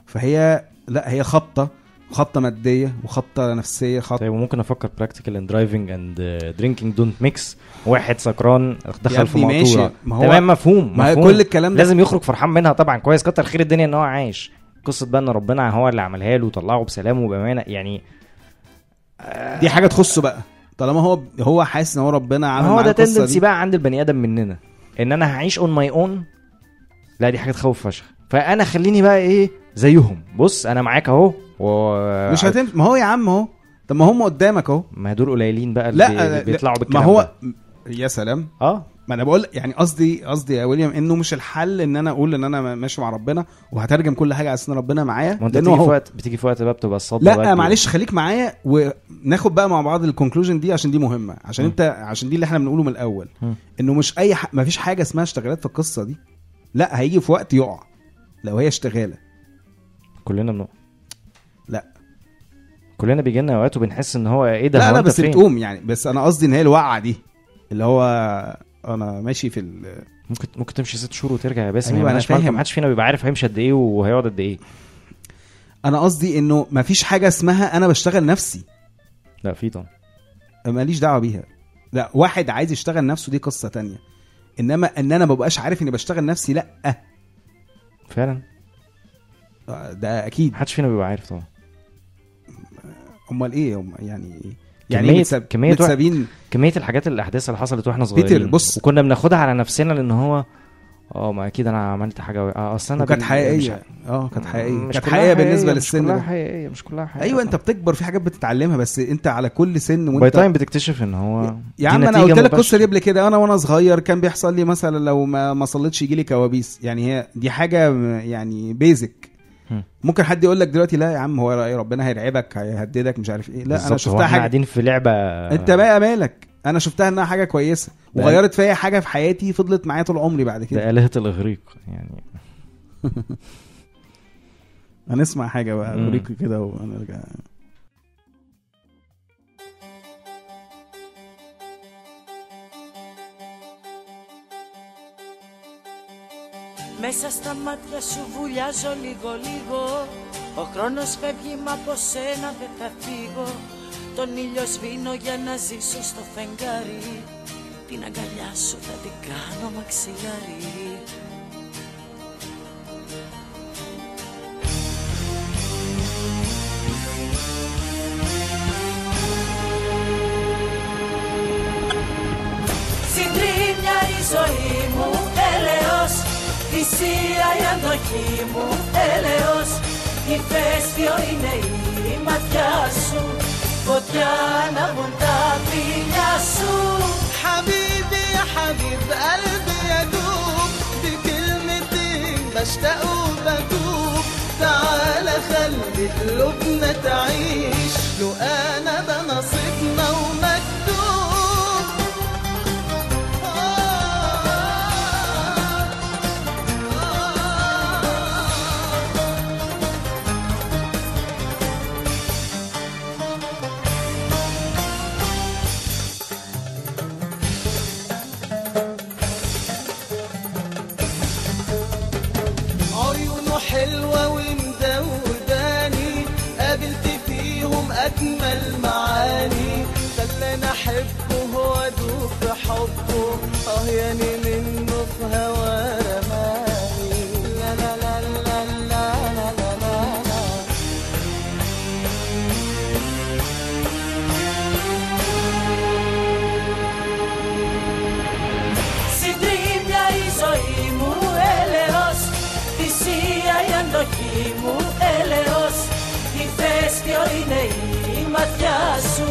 فهي لا هي خبطة خبطة مادية وخبطة نفسية خبطة طيب وممكن أفكر practical and driving and drinking don't mix واحد سكران دخل في ماشي، مقطوره ما هو- تمام مفهوم ما مفهوم. كل الكلام ده. لازم يخرج فرحان منها طبعا. كويس كتر خير الدنيا إن هو عايش. قصة بقى إن ربنا هو اللي عملها له وطلعه بسلام وبأمانة يعني دي حاجة تخصه بقى. طالما هو هو حاسس إن هو ربنا عمل هو ده tendency بقى عند البني آدم مننا. إن أنا هعيش on my own لا دي حاجة تخوف فشخ. فأنا خليني بقى إيه زيهم. بص أنا معاك أهو. و... مش هتنفع ما هو يا عم أهو. طب ما هم قدامك أهو. ما دول قليلين بقى اللي لا بي- بيطلعوا لا، بالكلام ما هو ده. يا سلام. آه. ما أنا بقول يعني قصدي قصدي يا ويليام إنه مش الحل إن أنا أقول إن أنا ماشي مع ربنا وهترجم كل حاجة على أساس إن ربنا معايا؟ ما أنت بتيجي في وقت بتيجي في وقت بقى بتبقى الصدمة بقى لا كبيرة. معلش خليك معايا وناخد بقى مع بعض الكونكلوجن دي عشان دي مهمة. عشان م. أنت عشان دي اللي إحنا بنقوله من الأول. م. إنه مش أي ح... ما فيش حاجة اسمها اشتغالات في القصة دي. لا هيجي في وقت يقع. لو هي اشتغالة. كلنا بنقع لا. كلنا بيجي لنا أوقات وبنحس إن هو إيه ده لا لا بس فين؟ بتقوم يعني. بس أنا قصدي إن هي الوقعة دي اللي هو أنا ماشي في ال... ممكن ممكن تمشي ست شهور وترجع يا باسم أيوة، أنا أنا فاهم فاهم. ما حدش فينا بيبقى عارف هيمشي قد إيه وهيقعد قد إيه. أنا قصدي إنه ما فيش حاجة اسمها أنا بشتغل نفسي. لا في طبعا. ماليش دعوة بيها. لا واحد عايز يشتغل نفسه دي قصة تانية. إنما إن أنا ما ببقاش عارف إني بشتغل نفسي لأ. فعلا. ده أكيد. ما حدش فينا بيبقى عارف طبعا. أمال إيه؟ هم يعني يعني كمية- متساب... كمية متسابين. كمية الحاجات الأحداث اللي حصلت وإحنا صغيرين. بيتر، بص. وكنا بناخدها على نفسنا لأن هو آه ما أكيد أنا عملت حاجة و... آه أصل أنا بال- مش حقيقية. آه كانت حقيقية. مش كانت كلها حقيقية بالنسبة مش للسن كلها ده. حقيقية مش كلها حقيقية. أيوه أنت بتكبر في حاجات بتتعلمها بس أنت على كل سن by one time بتكتشف إن هو يا عم أنا قلت لك. القصة دي قبل كده. أنا وأنا صغير كان بيحصل لي مثلا لو ما ما صليتش يجي لي كوابيس. يعني هي دي حاجة يعني بيزك. ممكن حد يقول لك دلوقتي لا يا عم هو رأي ربنا هيرعبك هيهددك مش عارف إيه. لا أنا شفتها حاجة قاعدين في لعبة أنت بقى مالك؟ أنا شفتها إنها حاجة كويسة وغيرت فيا حاجة في حياتي فضلت معايا طول عمري بعد كده. ده آلهة الإغريق يعني. هنسمع حاجة بقى مم. اوريكي كده ونرجع. Μέσα στα μάτια σου βουλιάζω λίγο λίγο. Ο χρόνος φεύγει μα από σένα δεν θα φύγω. Τον ήλιο σβήνω για να ζήσω στο φεγγάρι. Την αγκαλιά σου θα την κάνω μαξιλάρι Συντρίμια η ζωή μου έλεος Θυσία η αντοχή μου έλεος Ηφαίστειο είναι η ματιά σου Φωτιά ανάβουν τα φιλιά σου حبيبي يا حبيب قلبي يدوب بكلمتين بشتاق وبدوب تعال خلي قلوبنا تعيش لو انا ده نصيبنا ومكتوب معاني خلاني أحبه وأدوب في حبه آه يعني منه في هوا رماني لا لا لا لا لا لا لا لا لا Συντρίμια η ζωή μου έλεος Θυσία η αντοχή μου έλεος Ηφαίστειο είναι η ματιά σου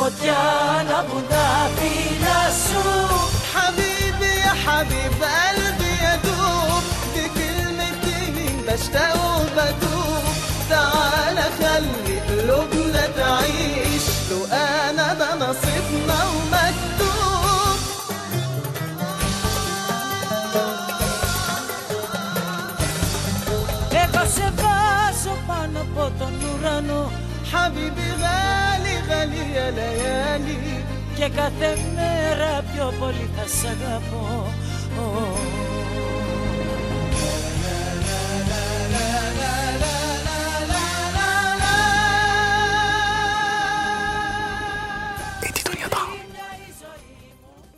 قد جانبنا فينا السوء حبيبي يا حبيب قلبي يدوب بكلمتين بشتاق وبدوب. تعال خلي قلوبنا تعيش لو أنا ده نصيبنا ومكتوب. لغا se va sopano حبيبي غالي غالي يا ليالي Και κάθε μέρα πιο πολύ θα σ' αγαπώ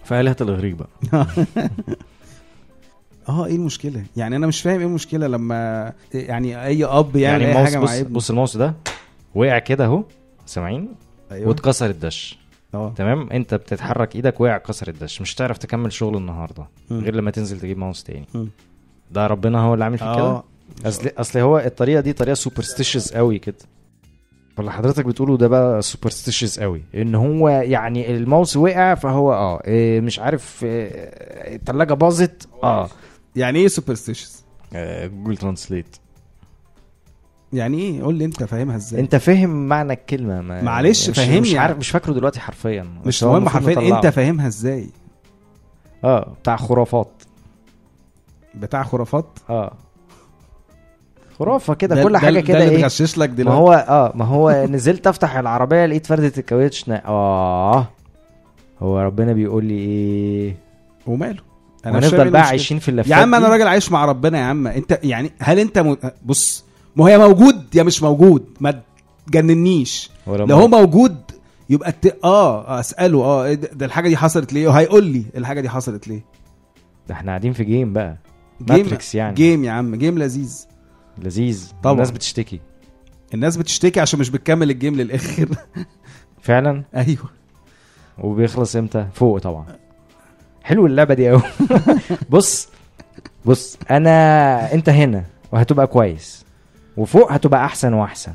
فآلهة الإغريق بقى اه ايه المشكله يعني انا مش فاهم ايه المشكله لما يعني اي اب يعمل يعني اي الماوس حاجه مع بص, ابنه بص الماوس ده وقع كده اهو سامعين أيوه. واتكسر الدش. آه. تمام؟ أنت بتتحرك إيدك وقع كسر الدش. مش هتعرف تكمل شغل النهارده مم. غير لما تنزل تجيب ماوس تاني. مم. ده ربنا هو اللي عامل فيك كده؟ آه. اصل أصل هو الطريقة دي طريقة superstitious قوي كده. فاللي حضرتك بتقوله ده بقى superstitious قوي. إن هو يعني الماوس وقع فهو آه. إيه مش عارف إيه الثلاجه باظت آه. يعني إيه superstitious آه، Google Translate يعني إيه؟ قول لي أنت فاهمها إزاي. أنت فاهم معنى الكلمة ما معلش مش فهمني مش يعني. عارف مش فاكره دلوقتي حرفيا. مش مهم حرفيا. أنت فاهمها إزاي. آه بتاع خرافات. بتاع خرافات؟ آه. خرافة كده ده- كل حاجة ده كده إيه؟ بغشش لك ما دلوقتي. هو آه ما هو نزلت أفتح العربية لقيت فردة الكاوتش آه. هو ربنا بيقول لي إيه؟ وماله؟ فاهم ونفضل إيه بقى. عايشين في اللفات يا عم أنا. راجل عايش مع ربنا يا عم. أنت يعني هل أنت م... بص ما هي موجود يا مش موجود. ما تجننيش. لو هو موجود. يبقى الت... آه أسأله. آه إيه ده الحاجة دي حصلت ليه؟ وهيقول لي الحاجة دي حصلت ليه. ده إحنا قاعدين في game بقى. game Matrix يعني. game يا عم game لذيذ. لذيذ. طبعا. الناس بتشتكي. الناس بتشتكي عشان مش بتكمل ال game للآخر. فعلا؟ أيوه. وبيخلص إمتى؟ فوق طبعا. حلو اللعبة دي قوي بص بص أنا أنت هنا وهتبقى كويس. وفوق هتبقى أحسن وأحسن.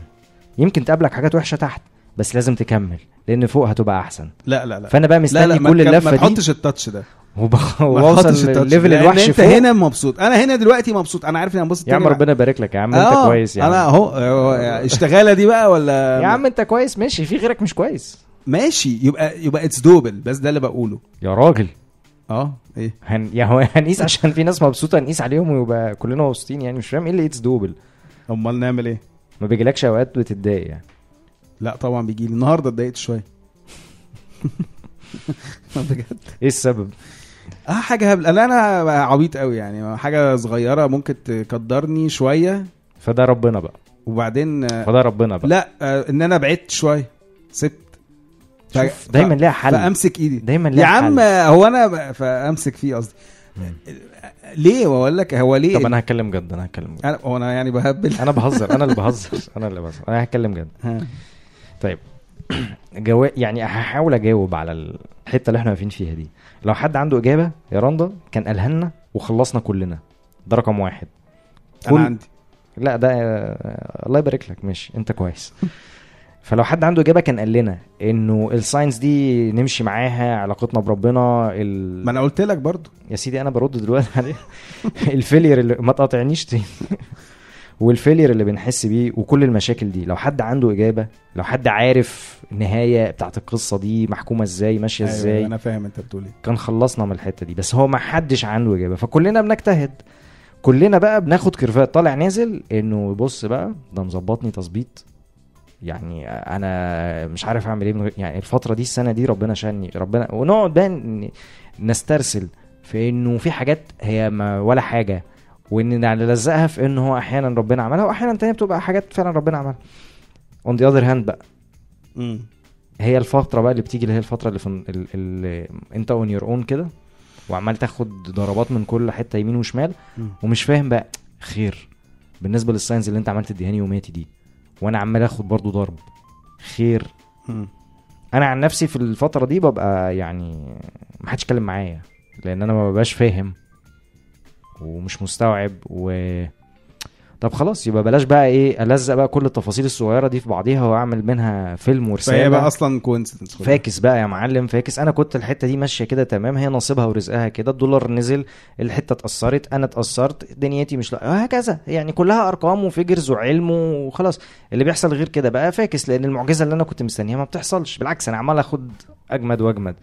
يمكن تقابلك حاجات وحشة تحت بس لازم تكمل لأن فوق هتبقى أحسن. لا لا لا. فأنا بقى لا مستني لا ما كل اللفة ما دي. تحطش التاتش ده. ما التاتش ليفل الوحش أنت فوق. هنا مبسوط. أنا هنا دلوقتي مبسوط. أنا عارف إني هنبسط يا عم ربنا يبارك لك يا عم. أنت آه، كويس يا أنا أهو هو اشتغالة دي بقى ولا؟ يا عم أنت كويس ماشي. في غيرك مش كويس. ماشي. يبقى يبقى it's doable بس ده اللي بقوله. يا راجل. آه إيه؟ هن... هنقيس عشان في ناس مبسوطة نقيس عليهم ويبقى كلنا مبسوطين يعني. مش فاهم إيه اللي it's doable أمال نعمل إيه؟ ما بيجيلكش أوقات بتتضايق يعني. لا طبعا بيجي لي النهارده اتضايقت شوية. بجد. إيه السبب؟ آه حاجة هبل. أنا أنا عبيط قوي يعني. حاجة صغيرة ممكن تقدرني شوية. فده ربنا بقى. وبعدين فده ربنا بقى. لا آه، إن أنا بعدت شوية. سبت. ف- شوف دايما ليها حل. فأمسك إيدي. دايما ليها يا عم حل. هو أنا فأمسك فيه قصدي. ليه؟ وأقول لك هو ليه؟ طب أنا هتكلم جد أنا هتكلم جد. أنا هو أنا يعني بهبل. أنا بهزر أنا اللي بهزر أنا اللي بهزر أنا هتكلم جد. طيب. جو... يعني هحاول أجاوب على الحتة اللي إحنا واقفين فيها دي. لو حد عنده إجابة يا رندا كان قالها لنا وخلصنا كلنا. ده رقم واحد. أنا كل- عندي. لا ده الله يبارك لك. ماشي أنت كويس. فلو حد عنده إجابة كان قال لنا إنه ال science دي نمشي معاها علاقتنا بربنا ال... ما أنا قلت لك برضو. يا سيدي أنا برد دلوقتي عليه. ال failure اللي ما تقاطعنيش تاني. وال failure اللي بنحس بيه وكل المشاكل دي لو حد عنده إجابة لو حد عارف النهاية بتاعت القصة دي محكومة إزاي ماشية أيوة إزاي أنا فاهم أنت بتقول إيه. كان خلصنا من الحتة دي. بس هو ما حدش عنده إجابة. فكلنا بنجتهد. كلنا بقى بناخد curveات. طالع نازل إنه بص بقى ده مظبطني تظبيط. يعني أنا مش عارف أعمل إيه من غير يعني الفترة دي السنة دي ربنا شاني ربنا ونقعد بقى نسترسل في إنه في حاجات هي ما ولا حاجة وإن نلزقها في إنه هو أحيانا ربنا عملها واحيانا تانية بتبقى حاجات فعلا ربنا عملها. on the other hand بقى. امم هي الفترة بقى اللي بتيجي اللي هي الفترة اللي في ال- ال- أنت on your own كده وعمال تاخد ضربات من كل حتة يمين وشمال مم. ومش فاهم بقى خير. بالنسبة لل signs اللي أنت عمال تديهاني يوماتي دي. وأنا عمال اخد برضو ضرب خير. أنا عن نفسي في الفترة دي ببقى يعني ما حدش يتكلم معايا لأن أنا ما ببقاش فاهم ومش مستوعب و طب خلاص يبقى بلاش بقى إيه ألزق بقى كل التفاصيل الصغيرة دي في بعضيها وأعمل منها فيلم ورسالة. فهي بقى أصلا coincidence فاكس بقى يا معلم فاكس. أنا كنت الحتة دي ماشية كده تمام هي نصيبها ورزقها كده الدولار نزل الحتة اتأثرت أنا اتأثرت دنيتي مش لا وهكذا. يعني كلها أرقام و figures وعلم وخلاص. اللي بيحصل غير كده بقى فاكس لأن المعجزة اللي أنا كنت مستنيها ما بتحصلش. بالعكس أنا عمال آخد أجمد وأجمد.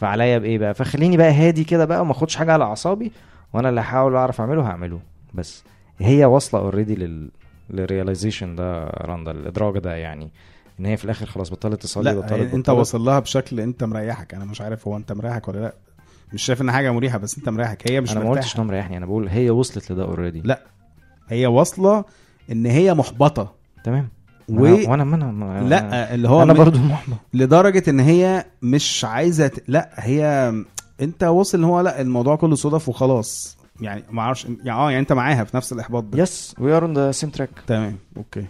فعليا بإيه بقى؟ فخليني بقى هادي كده بقى وما أخدش حاجة على أعصابي وأنا اللي هحاول أعرف أعمله هعمله. بس. هي واصلة already لل لل realization ده رندا الادراك ده يعني إن هي في الآخر خلاص بطلت تصلي لا بطلت أنت. واصل لها بشكل أنت مريحك أنا مش عارف هو أنت مريحك ولا لا مش شايف إن حاجة مريحة بس أنت مريحك هي مش أنا ما قلتش مرتاحه انه مريحني أنا بقول هي وصلت لده already لا. هي واصلة إن هي محبطة تمام و... وأنا ما أنا. لا اللي هو أنا برضو محبط لدرجة إن هي مش عايزة ت... لا هي أنت واصل إن هو لا الموضوع كله صدف وخلاص يعني ما أعرفش يعني آه يعني انت معاها في نفس الإحباط ده. yes we are on the same track تمام okay.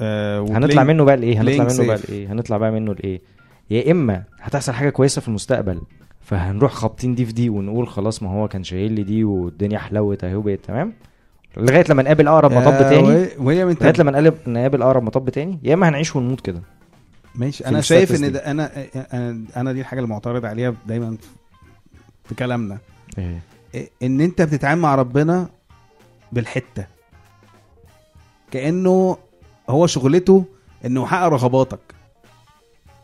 آه هنطلع منه بقى لإيه؟ هنطلع منه بقى. لإيه؟ هنطلع بقى منه لإيه؟ يا إما هتحصل حاجة كويسة في المستقبل فهنروح خابطين دي في دي ونقول خلاص ما هو كان شايل لي دي والدنيا حلوت أهي وبقت تمام؟ لغاية لما نقابل أقرب مطب آه، تاني؟ وهي- من لغاية لما نقابل نقابل أقرب مطب تاني؟ يا إما هنعيش ونموت كده. ماشي أنا شايف إن. ده أنا أنا دي الحاجة اللي معترض عليها دايما في كلامنا. إيه. إن أنت بتتعامل مع ربنا بالحتة. كأنه هو شغلته إنه يحقق رغباتك.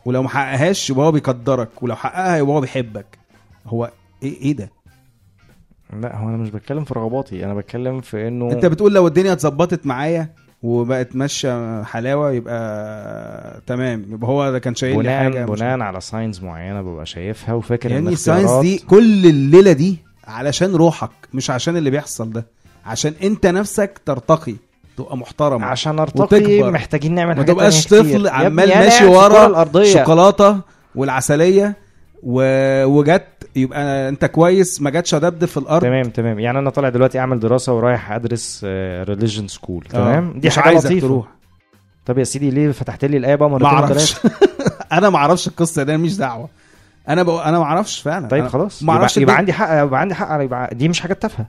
ولو ما حققهاش يبقى هو بيقدرك ولو حققها يبقى هو بيحبك. هو إيه إيه ده؟ لا هو أنا مش بتكلم في رغباتي أنا بتكلم في إنه أنت بتقول لو الدنيا اتظبطت معايا وبقت ماشيه حلاوة يبقى تمام. يبقى هو ده كان شايل لي بناء حاجة مش- بناء على ساينز معينة ببقى شايفها وفاكر يعني اختيارات- دي كل الليلة دي علشان روحك مش عشان اللي بيحصل ده. عشان انت نفسك ترتقي تبقى محترم عشان أرتقي وتكبر. محتاجين نعمل ما حاجات تبقاش تانية كتير. طفل عمال ماشي الكرة ورا الشوكولاته والعسلية و... وجت يبقى انت كويس ما جاتش ادبدب في الأرض. تمام تمام. يعني أنا طالع دلوقتي أعمل دراسة ورايح أدرس religion school آه. تمام؟ دي مش حاجة عايزك لطيفة. تروح. طب يا سيدي ليه فتحت لي الايه بقى مرتين وثلاثه أنا ما أعرفش القصة دي أنا مش دعوة. أنا بقى أنا ما أعرفش فعلا. طيب خلاص. ما يبقى, أعرفش يبقى الدنيا. عندي حق يبقى عندي حق. يبقى دي مش حاجة تافهة.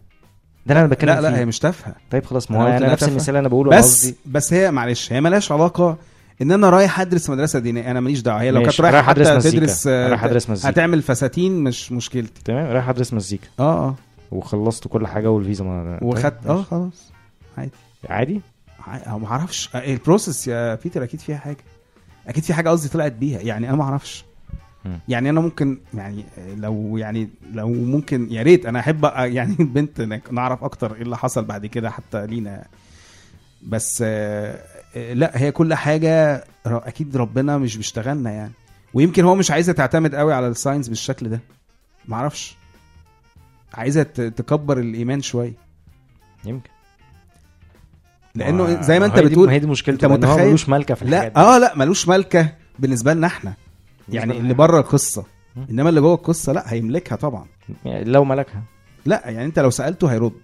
ده أنا بتكلم لا لا فيه. هي مش تافهة. طيب خلاص. ما هو أنا نفس. المثال اللي أنا بقوله بس قصدي بس هي معلش هي مالهاش علاقة إن أنا رايح أدرس مدرسة دينية أنا ماليش دعوة. هي لو كانت رايح أدرس حتى مزيكا. تدرس آه، رايح أدرس مزيكا. هتعمل فساتين مش مشكلتي. تمام رايح أدرس مزيكا. آه آه. وخلصت كل حاجة والفيزا ما وخدت آه. خلاص. عادي. ع- ما أعرفش. آه، ال process يا بيتر أكيد فيها حاجة. أكيد في حاجة قصدي طلعت بيها. يعني أنا ما أعرفش. يعني أنا ممكن يعني لو يعني لو ممكن يا ريت. أنا أحب أ- يعني البنت نعرف أكتر إيه اللي حصل بعد كده حتى لينا. بس آه، آه، لا هي كل حاجة أكيد ربنا مش بيشتغلنا يعني. ويمكن هو مش عايزه تعتمد قوي على الساينس بالشكل ده. ما أعرفش عايزه تكبر الإيمان شوية. يمكن. لأنه زي ما أنت بتقول ما هي دي مشكلته أنت هو متخيل؟ ملوش ملكة في الحاجات لا آه لا ملوش ملكة بالنسبة لنا إحنا. يعني اللي بره القصة. إنما اللي جوه القصة لا هيملكها طبعا. يعني لو ملكها. لا يعني أنت لو سألته هيرد.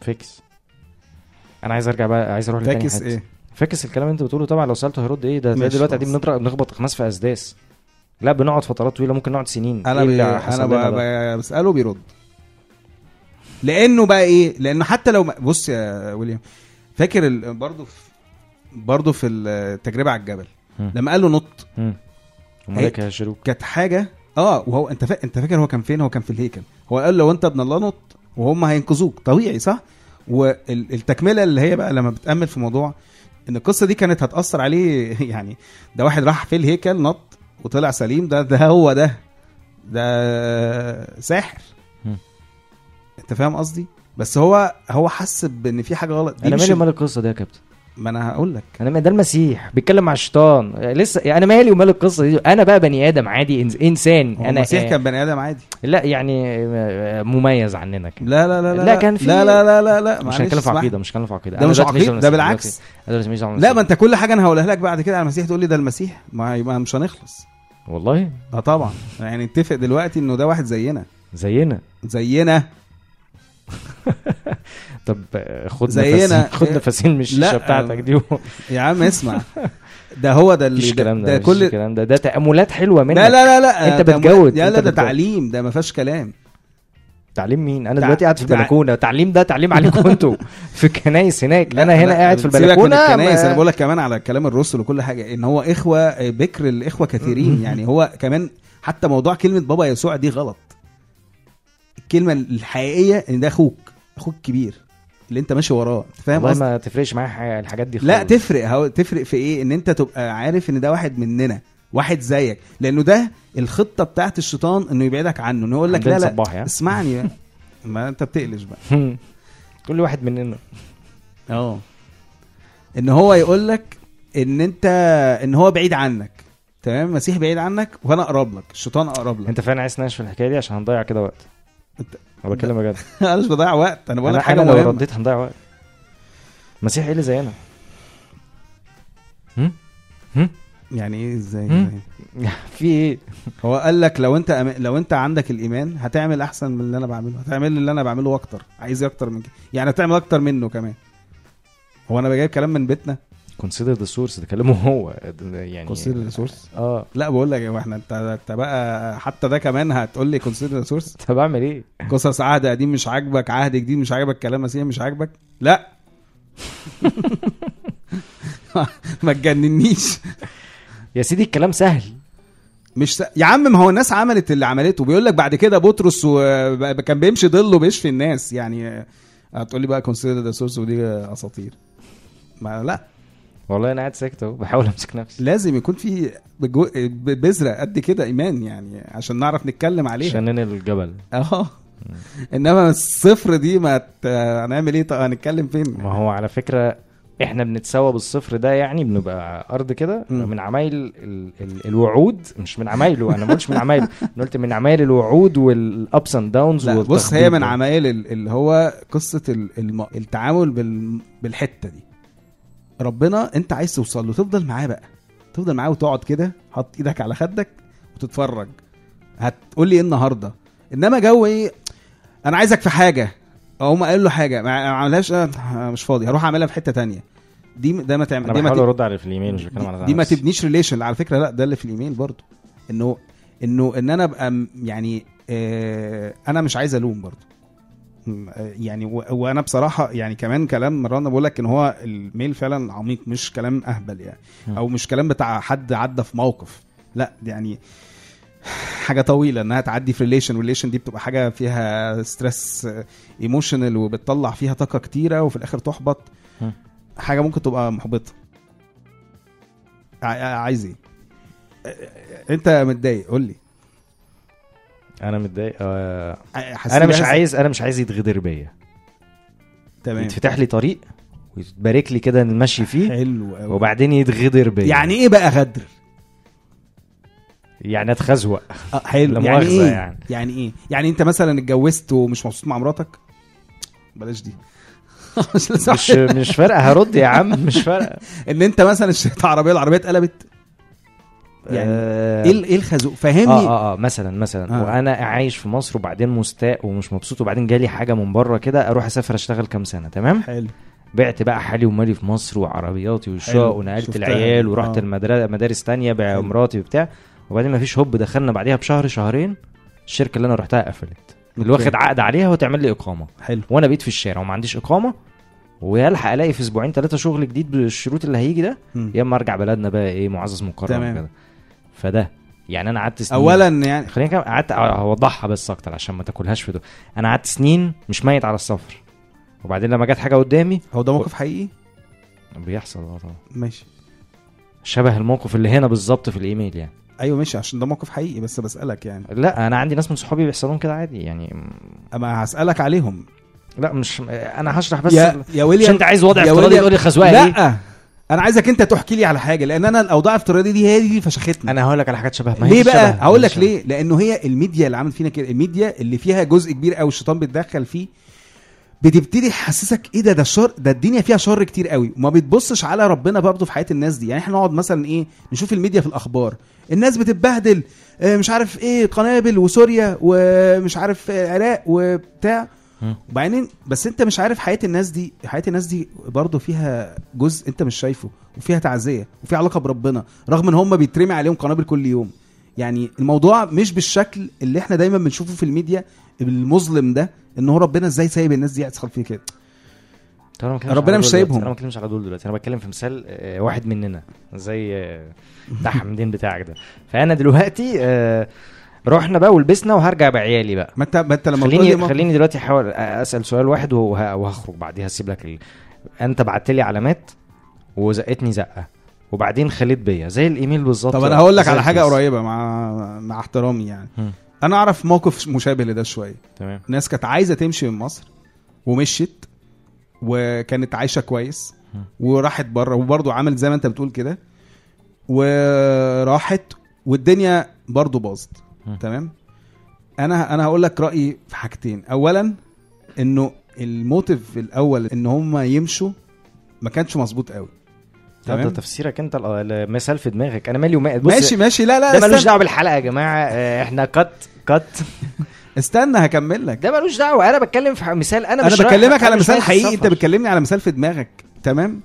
فيكس. أنا عايز أرجع بقى عايز أروح لتاني فاكس حتة. إيه؟ فاكس الكلام اللي انت بتقوله طبعا لو سألته هيرد إيه ده دلوقتي قاعدين. بنضرب بنخبط خماس في أسداس. لا بنقعد فترات طويلة ممكن نقعد سنين. أنا إيه بي... أنا لنا ب... ده؟ ب... بسأله بيرد. لأنه بقى إيه؟ لأنه حتى لو بص يا ويليام فاكر ال... برضه في برضه في التجربة على الجبل. مم. لما قال له نط. وملك هيشيلوك كانت حاجة آه وهو أنت فا... أنت فاكر هو كان فين؟ هو كان في الهيكل. هو قال لو أنت ابن الله نط وهم هينقذوك. طبيعي صح؟ والتكملة اللي هي بقى لما بتأمل في موضوع إن القصة دي كانت هتأثر عليه يعني ده واحد راح في الهيكل نط وطلع سليم ده ده هو ده. ده ساحر. أنت فاهم قصدي؟ بس هو هو حس بإن في حاجة غلط. دي أنا مالي ومال القصة دي يا كابتن؟ ما أنا هقول لك. أنا ده المسيح. بيتكلم مع الشيطان. لسه يعني أنا مالي ومال القصة دي. أنا بقى بني آدم عادي إنسان. أنا المسيح كان بني آدم عادي. لا يعني آه، مميز عننا كده. لا لا لا لا لا، كان في- لا لا لا لا لا. مش هنتكلم في. عقيدة مش هنتكلم في عقيدة. ده مش على ده بالعكس. لا. ما أنت كل حاجة أنا هقولها لك بعد كده على المسيح تقول لي ده المسيح. ما مش هنخلص. والله؟ آه طبعا. يعني نتفق دلوقتي إنه ده واحد زينا. زينا. زينا. طب آه، خد زينا. خد نفسين من الشيشه لا، بتاعتك دي. يا عم اسمع. ده هو ده اللي ده, الكلام ده ده كل الكلام ده. ده تأملات حلوة منك. لا لا لا لا انت بتجود، أنت لا ده. تعليم ده ما فيهاش كلام. تعليم مين؟ أنا دلوقتي قاعد في البلكونة. تعليم ده تعليم عليكم أنتوا. في الكنايس هناك. لا، أنا هنا لا، قاعد في سيبك من البلكونة الكنايس ما- أنا بقول لك كمان على كلام الرسل وكل حاجة إن هو إخوة بكر الإخوة كثيرين. يعني هو كمان حتى موضوع كلمة بابا يسوع دي غلط. الكلمة الحقيقية إن ده أخوك أخوك الكبير اللي أنت ماشي وراه أنت فاهم والله ما تفرقش معايا الحاجات دي لا خالص. تفرق هو تفرق في إيه؟ إن أنت تبقى عارف إن ده واحد مننا واحد زيك لأنه ده الخطة بتاعت الشيطان إنه يبعدك عنه انه يقول لك لا لا يعني اسمعني بقى. ما أنت بتقلش بقى. كل واحد مننا. آه إن هو يقول لك إن أنت إن هو بعيد عنك. تمام؟ المسيح بعيد عنك وأنا أقرب لك الشيطان أقرب لك. أنت فعلا عايز تناقش في الحكاية دي؟ عشان هنضيع كده وقت. انت- أنا بتكلم بجد أنا مش بضيع وقت أنا بقول لك حاجة أنا لو رديت هنضيع وقت. المسيح إيه اللي زينا؟ هم؟ يعني إيه إزاي؟ في إيه؟ هو قال لك لو أنت أم... لو أنت عندك الإيمان هتعمل أحسن من اللي أنا بعمله هتعمل اللي أنا بعمله أكتر عايز إيه أكتر من كده؟ يعني هتعمل أكتر منه كمان. هو أنا بجيب كلام من بيتنا؟ consider the source ده كلامه هو. يعني consider source آه. لا بقول لك هو إحنا انت انت بقى حتى ده كمان هتقول لي consider source طب اعمل إيه؟ قصص عهد قديم مش عاجبك عهد جديد مش عاجبك كلام مسيح مش عاجبك؟ لا. ما تجننيش. يا سيدي الكلام سهل. مش س... يا عم ما هو الناس عملت اللي عملته. بيقول لك بعد كده بطرس و... كان بيمشي ضله بيشفي الناس. يعني هتقول لي بقى consider the source ودي أساطير. ما لا. والله أنا قاعد ساكت أهو بحاول أمسك نفسي. لازم يكون في بجو... بذرة قد كده إيمان يعني عشان نعرف نتكلم عليها. عشان ننقل الجبل آه إنما الصفر دي ما ت... هنعمل إيه؟ طب هنتكلم فين؟ ما هو على فكرة إحنا بنتساوى بالصفر ده يعني بنبقى أرض كده. من عمايل ال ال الوعود مش من عمايله أنا ما قلتش من عمايله أنا قلت من عمايل الوعود وال ups and downs بص هي من عمايل ال- اللي هو قصة الم... التعامل بال... بالحتة دي. ربنا انت عايز توصل له. تفضل معاه بقى. تفضل معاه وتقعد كده حط إيدك على خدك وتتفرج. هتقول لي إيه النهارده؟ إنما جو إيه؟ أنا عايزك في حاجة. أقوم قايل له حاجة. ما ما عملهاش مش فاضي. هروح أعملها في حتة تانية. دي ده ما تعمل أنا دي ما بحاول ت- أرد على في الإيميل مش بتكلم على دي ما نفسي. تبنيش relation على فكرة لا ده اللي في الإيميل برضو انه إنه إن أنا أبقى يعني آه أنا مش عايز ألوم برضو يعني وأنا بصراحة يعني كمان كلام مرانا بقول لك إن هو ال mail فعلا عميق مش كلام أهبل يعني. أو مش كلام بتاع حد عدى في موقف. لا يعني حاجة طويلة إنها تعدي في relation relation دي بتبقى حاجة فيها stress emotional وبتطلع فيها طاقة كتيرة وفي الآخر تحبط. حاجة ممكن تبقى محبطة. عايز إيه؟ أنت متضايق؟ قول لي. أنا متضايق. آه أنا مش عايز أنا مش عايز يتغدر بيا. تمام. يتفتح لي طريق ويتبارك لي كده المشي فيه حلو قوي وبعدين يتغدر بيا. يعني إيه بقى غدر؟ يعني أتخزوق. آه حلو. يعني إيه؟ يعني. يعني إيه؟ يعني أنت مثلا اتجوزت ومش مبسوط مع مراتك؟ بلاش دي. مش مش فارقة. هرد يا عم. مش فارقة. إن أنت مثلا اشتريت عربيه العربية اتقلبت. يعني آه، إيه ال- إيه الخازوق فاهمني آه آه آه مثلا مثلا آه. آه. وأنا عايش في مصر وبعدين مستاء ومش مبسوط وبعدين جالي حاجة من بره كده أروح أسافر أشتغل كام سنة تمام حلو بعت بقى حالي ومالي في مصر وعربياتي. والشقق ونقلت العيال. ورحت آه. المدارس مدارس تانية بمراتي وبتاع وبعدين ما فيش هوب دخلنا بعديها بشهر شهرين الشركة اللي أنا رحتها قفلت اللي. واخد عقد عليها وتعمل لي إقامة حلو وأنا بقيت في الشارع وما عنديش إقامة ويلحق ألاقي في أسبوعين ثلاثة شغل جديد بالشروط اللي هيجي ده. يا إما أرجع بلدنا بقى إيه معزز مكرم. كده فده. يعني أنا قعدت سنين اولا يعني خلينا كده قعدت أوضحها بس أكتر عشان ما تاكلهاش في ده أنا قعدت سنين مش ميت على السفر. وبعدين لما جت حاجة قدامي هو ده موقف حقيقي؟ بيحصل آه طبعا. ماشي. شبه الموقف اللي هنا بالظبط في الإيميل يعني. أيوه ماشي عشان ده موقف حقيقي بس بسألك يعني. لا أنا عندي ناس من صحابي بيحصل لهم كده عادي يعني. أما هسألك عليهم. لا مش أنا هشرح بس يا يا ويليام أنت عايز وضع يا افتراضي تقول لي خزوقة لا. أنا عايزك انت تحكي لي على حاجة لأن أنا الاوضاع الافتراضيه دي هي دي فشختني. أنا هقول لك على حاجات شبه ما هي ليه بقى؟ هقول لك. ليه. لأنه هي الميديا اللي عملت فينا كده الميديا اللي فيها جزء كبير قوي الشيطان بيتدخل فيه بتبتدي تحسسك إيه ده ده الشر ده الدنيا فيها شر كتير قوي وما بتبصش على ربنا برضه في حياة الناس دي. يعني إحنا نقعد مثلا إيه نشوف الميديا في الأخبار الناس بتتبهدل آه، مش عارف إيه قنابل وسوريا ومش عارف آه، العراق وبتاع. مم. وبعدين بس انت مش عارف حياة الناس دي حياة الناس دي برضه فيها جزء انت مش شايفه وفيها تعزية وفيها علاقة بربنا رغم ان هم بيترمي عليهم قنابل كل يوم. يعني الموضوع مش بالشكل اللي إحنا دايما بنشوفه في الميديا المظلم ده ان هو ربنا إزاي سايب الناس دي يحصل فيه كده. طب بتكلمش ربنا مش سايبهم. أنا ما بتكلمش على دول دلوقتي. أنا بتكلم في مثال آه، واحد مننا زي آه، ده حمدين بتاعك ده. فأنا دلوقتي آه، رحنا بقى ولبسنا وهرجع بعيالي بقى ما انت ما انت لما خليني ما- خليني دلوقتي أحاول أسأل سؤال واحد وه- وهخرج بعديها اسيب لك ال... أنت بعت لي علامات وزقتني زقة وبعدين خليت بيا زي الإيميل بالظبط طب أنا هقول لك على حاجة. قريبة مع مع احترامي يعني مم. أنا أعرف موقف مشابه لده شوية تمام ناس كانت عايزة تمشي من مصر ومشيت وكانت عايشة كويس مم. وراحت بره وبرضه عملت زي ما أنت بتقول كده وراحت والدنيا برضه باظت. تمام؟ أنا أنا هقول لك رأيي في حاجتين. اولا إنه الموتيف الأول إن هم يمشوا ما كانش مظبوط قوي. لا ده تمام؟ تفسيرك أنت ال- المثال في دماغك. أنا مالي وما بص ماشي ماشي. لا لا ده ملوش دعوة بالحلقة يا جماعة. آه، إحنا كت كت استنى هكمل لك. ده ملوش دعوة. أنا بتكلم في مثال. أنا أنا مش بكلمك على أنا مثال حقيقي. أنت. بتكلمني على مثال في دماغك. تمام؟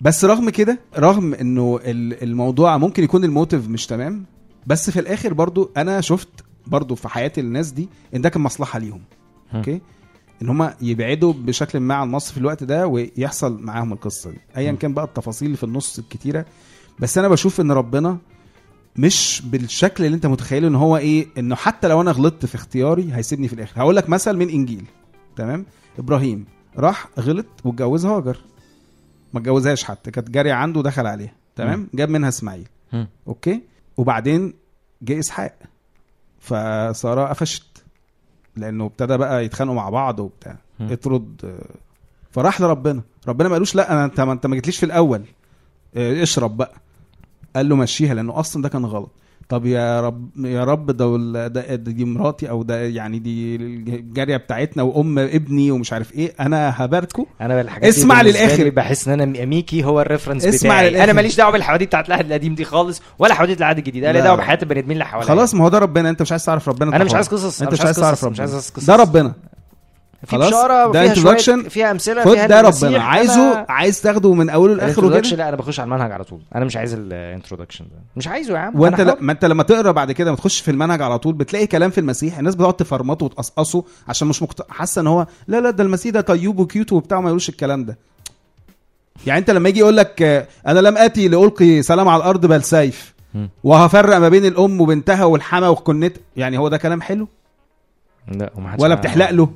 بس رغم كده رغم إنه ال- الموضوع ممكن يكون الموتيف مش تمام بس في الآخر برضو أنا شفت برضو في حياة الناس دي إن ده كان مصلحة ليهم. هم. أوكي؟ إن هم يبعدوا بشكل ما عن مصر في الوقت ده ويحصل معاهم القصة دي. ايا. كان بقى التفاصيل اللي في النص الكتيرة. بس أنا بشوف إن ربنا مش بالشكل اللي أنت متخيله إن هو إيه إنه حتى لو أنا غلطت في اختياري هيسيبني في الآخر. هقول لك مثل من إنجيل. تمام؟ إبراهيم راح غلط واتجوز هاجر ما اتجوزهاش حتى كانت جارية عنده ودخل عليها. تمام؟ جاب منها إسماعيل. أوكي؟ وبعدين جه إسحاق. فسارة قفشت لأنه ابتدى بقى يتخانقوا مع بعض وبتاع. اطرد فراح لربنا. ربنا ما قالوش لا أنا أنت ما أنت ما جيتليش في الأول. آه، اشرب بقى. قال له مشيها لأنه أصلا ده كان غلط. طب يا رب يا رب ده دي مراتي أو ده يعني دي الجارية بتاعتنا وأم ابني ومش عارف إيه أنا هباركه أنا بالحاجات اسمع. لي بحس إن أنا ميكي هو الريفرنس اسمع بتاعي للآخر. أنا ماليش دعوة بالحواديت بتاعت العهد القديم دي خالص ولا حواديت العهد الجديد أنا. دعوة بحياة البني آدمين اللي حواليا خلاص ما هو ده ربنا أنت مش عايز تعرف ربنا أنا انت مش. عايز قصص أنت مش عايز تعرف ربنا ده ربنا في خلاص؟ بشارة ده introduction. فيها أمثلة خد فيها ده. ربنا أنا- عايزه عايز تاخده من أوله لآخره كده لا أنا بخش على المنهج على طول أنا مش عايز ال introduction ده مش عايزه يا عم وأنت لا ما أنت لما تقرأ بعد كده ما تخش في المنهج على طول بتلاقي كلام في المسيح الناس بتقعد تفرمطه وتقصقصه عشان مش مقت... حاسة إن هو لا لا ده المسيح ده طيوب و cute وبتاع ما يقولش الكلام ده يعني أنت لما يجي يقول لك أنا لم آتي لألقي سلام على الأرض بل سيف. وهفرق ما بين الأم وبنتها والحما والكنة يعني هو ده كلام حلو لا ولا. بتحلق له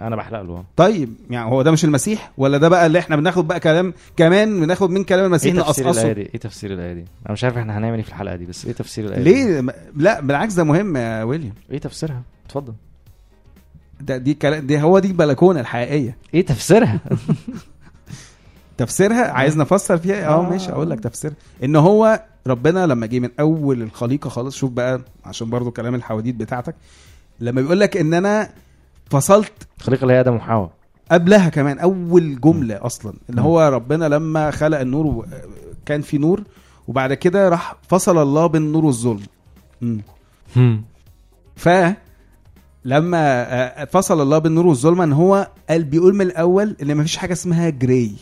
أنا بحلق له. طيب يعني هو ده مش المسيح؟ ولا ده بقى اللي إحنا بناخد بقى كلام كمان بناخد من كلام المسيح إيه تفسير الآية دي؟ إيه تفسير الآية دي؟ أنا مش عارف إحنا هنعمل إيه في الحلقة دي بس إيه تفسير الآية دي؟ ليه؟ م- لا بالعكس ده مهم يا ويليام. إيه تفسيرها؟ اتفضل. ده دي كلام دي هو دي البلكونة الحقيقية. إيه تفسيرها؟ تفسيرها؟ عايز نفسر فيها؟ آه آه. ماشي أقول لك تفسيرها إن هو ربنا لما جه من أول الخليقة خالص شوف بقى عشان برضو كلام الحواديت بتاعتك لما بيقول لك إن أنا فصلت الخليقه اللي هي آدم وحواء قبلها كمان أول جملة أصلا إن. هو ربنا لما خلق النور كان في نور وبعد كده راح فصل الله بين النور والظلم. ف لما آه، فصل الله بين النور والظلمه إن هو قال بيقول من الأول إن مفيش حاجة اسمها جراي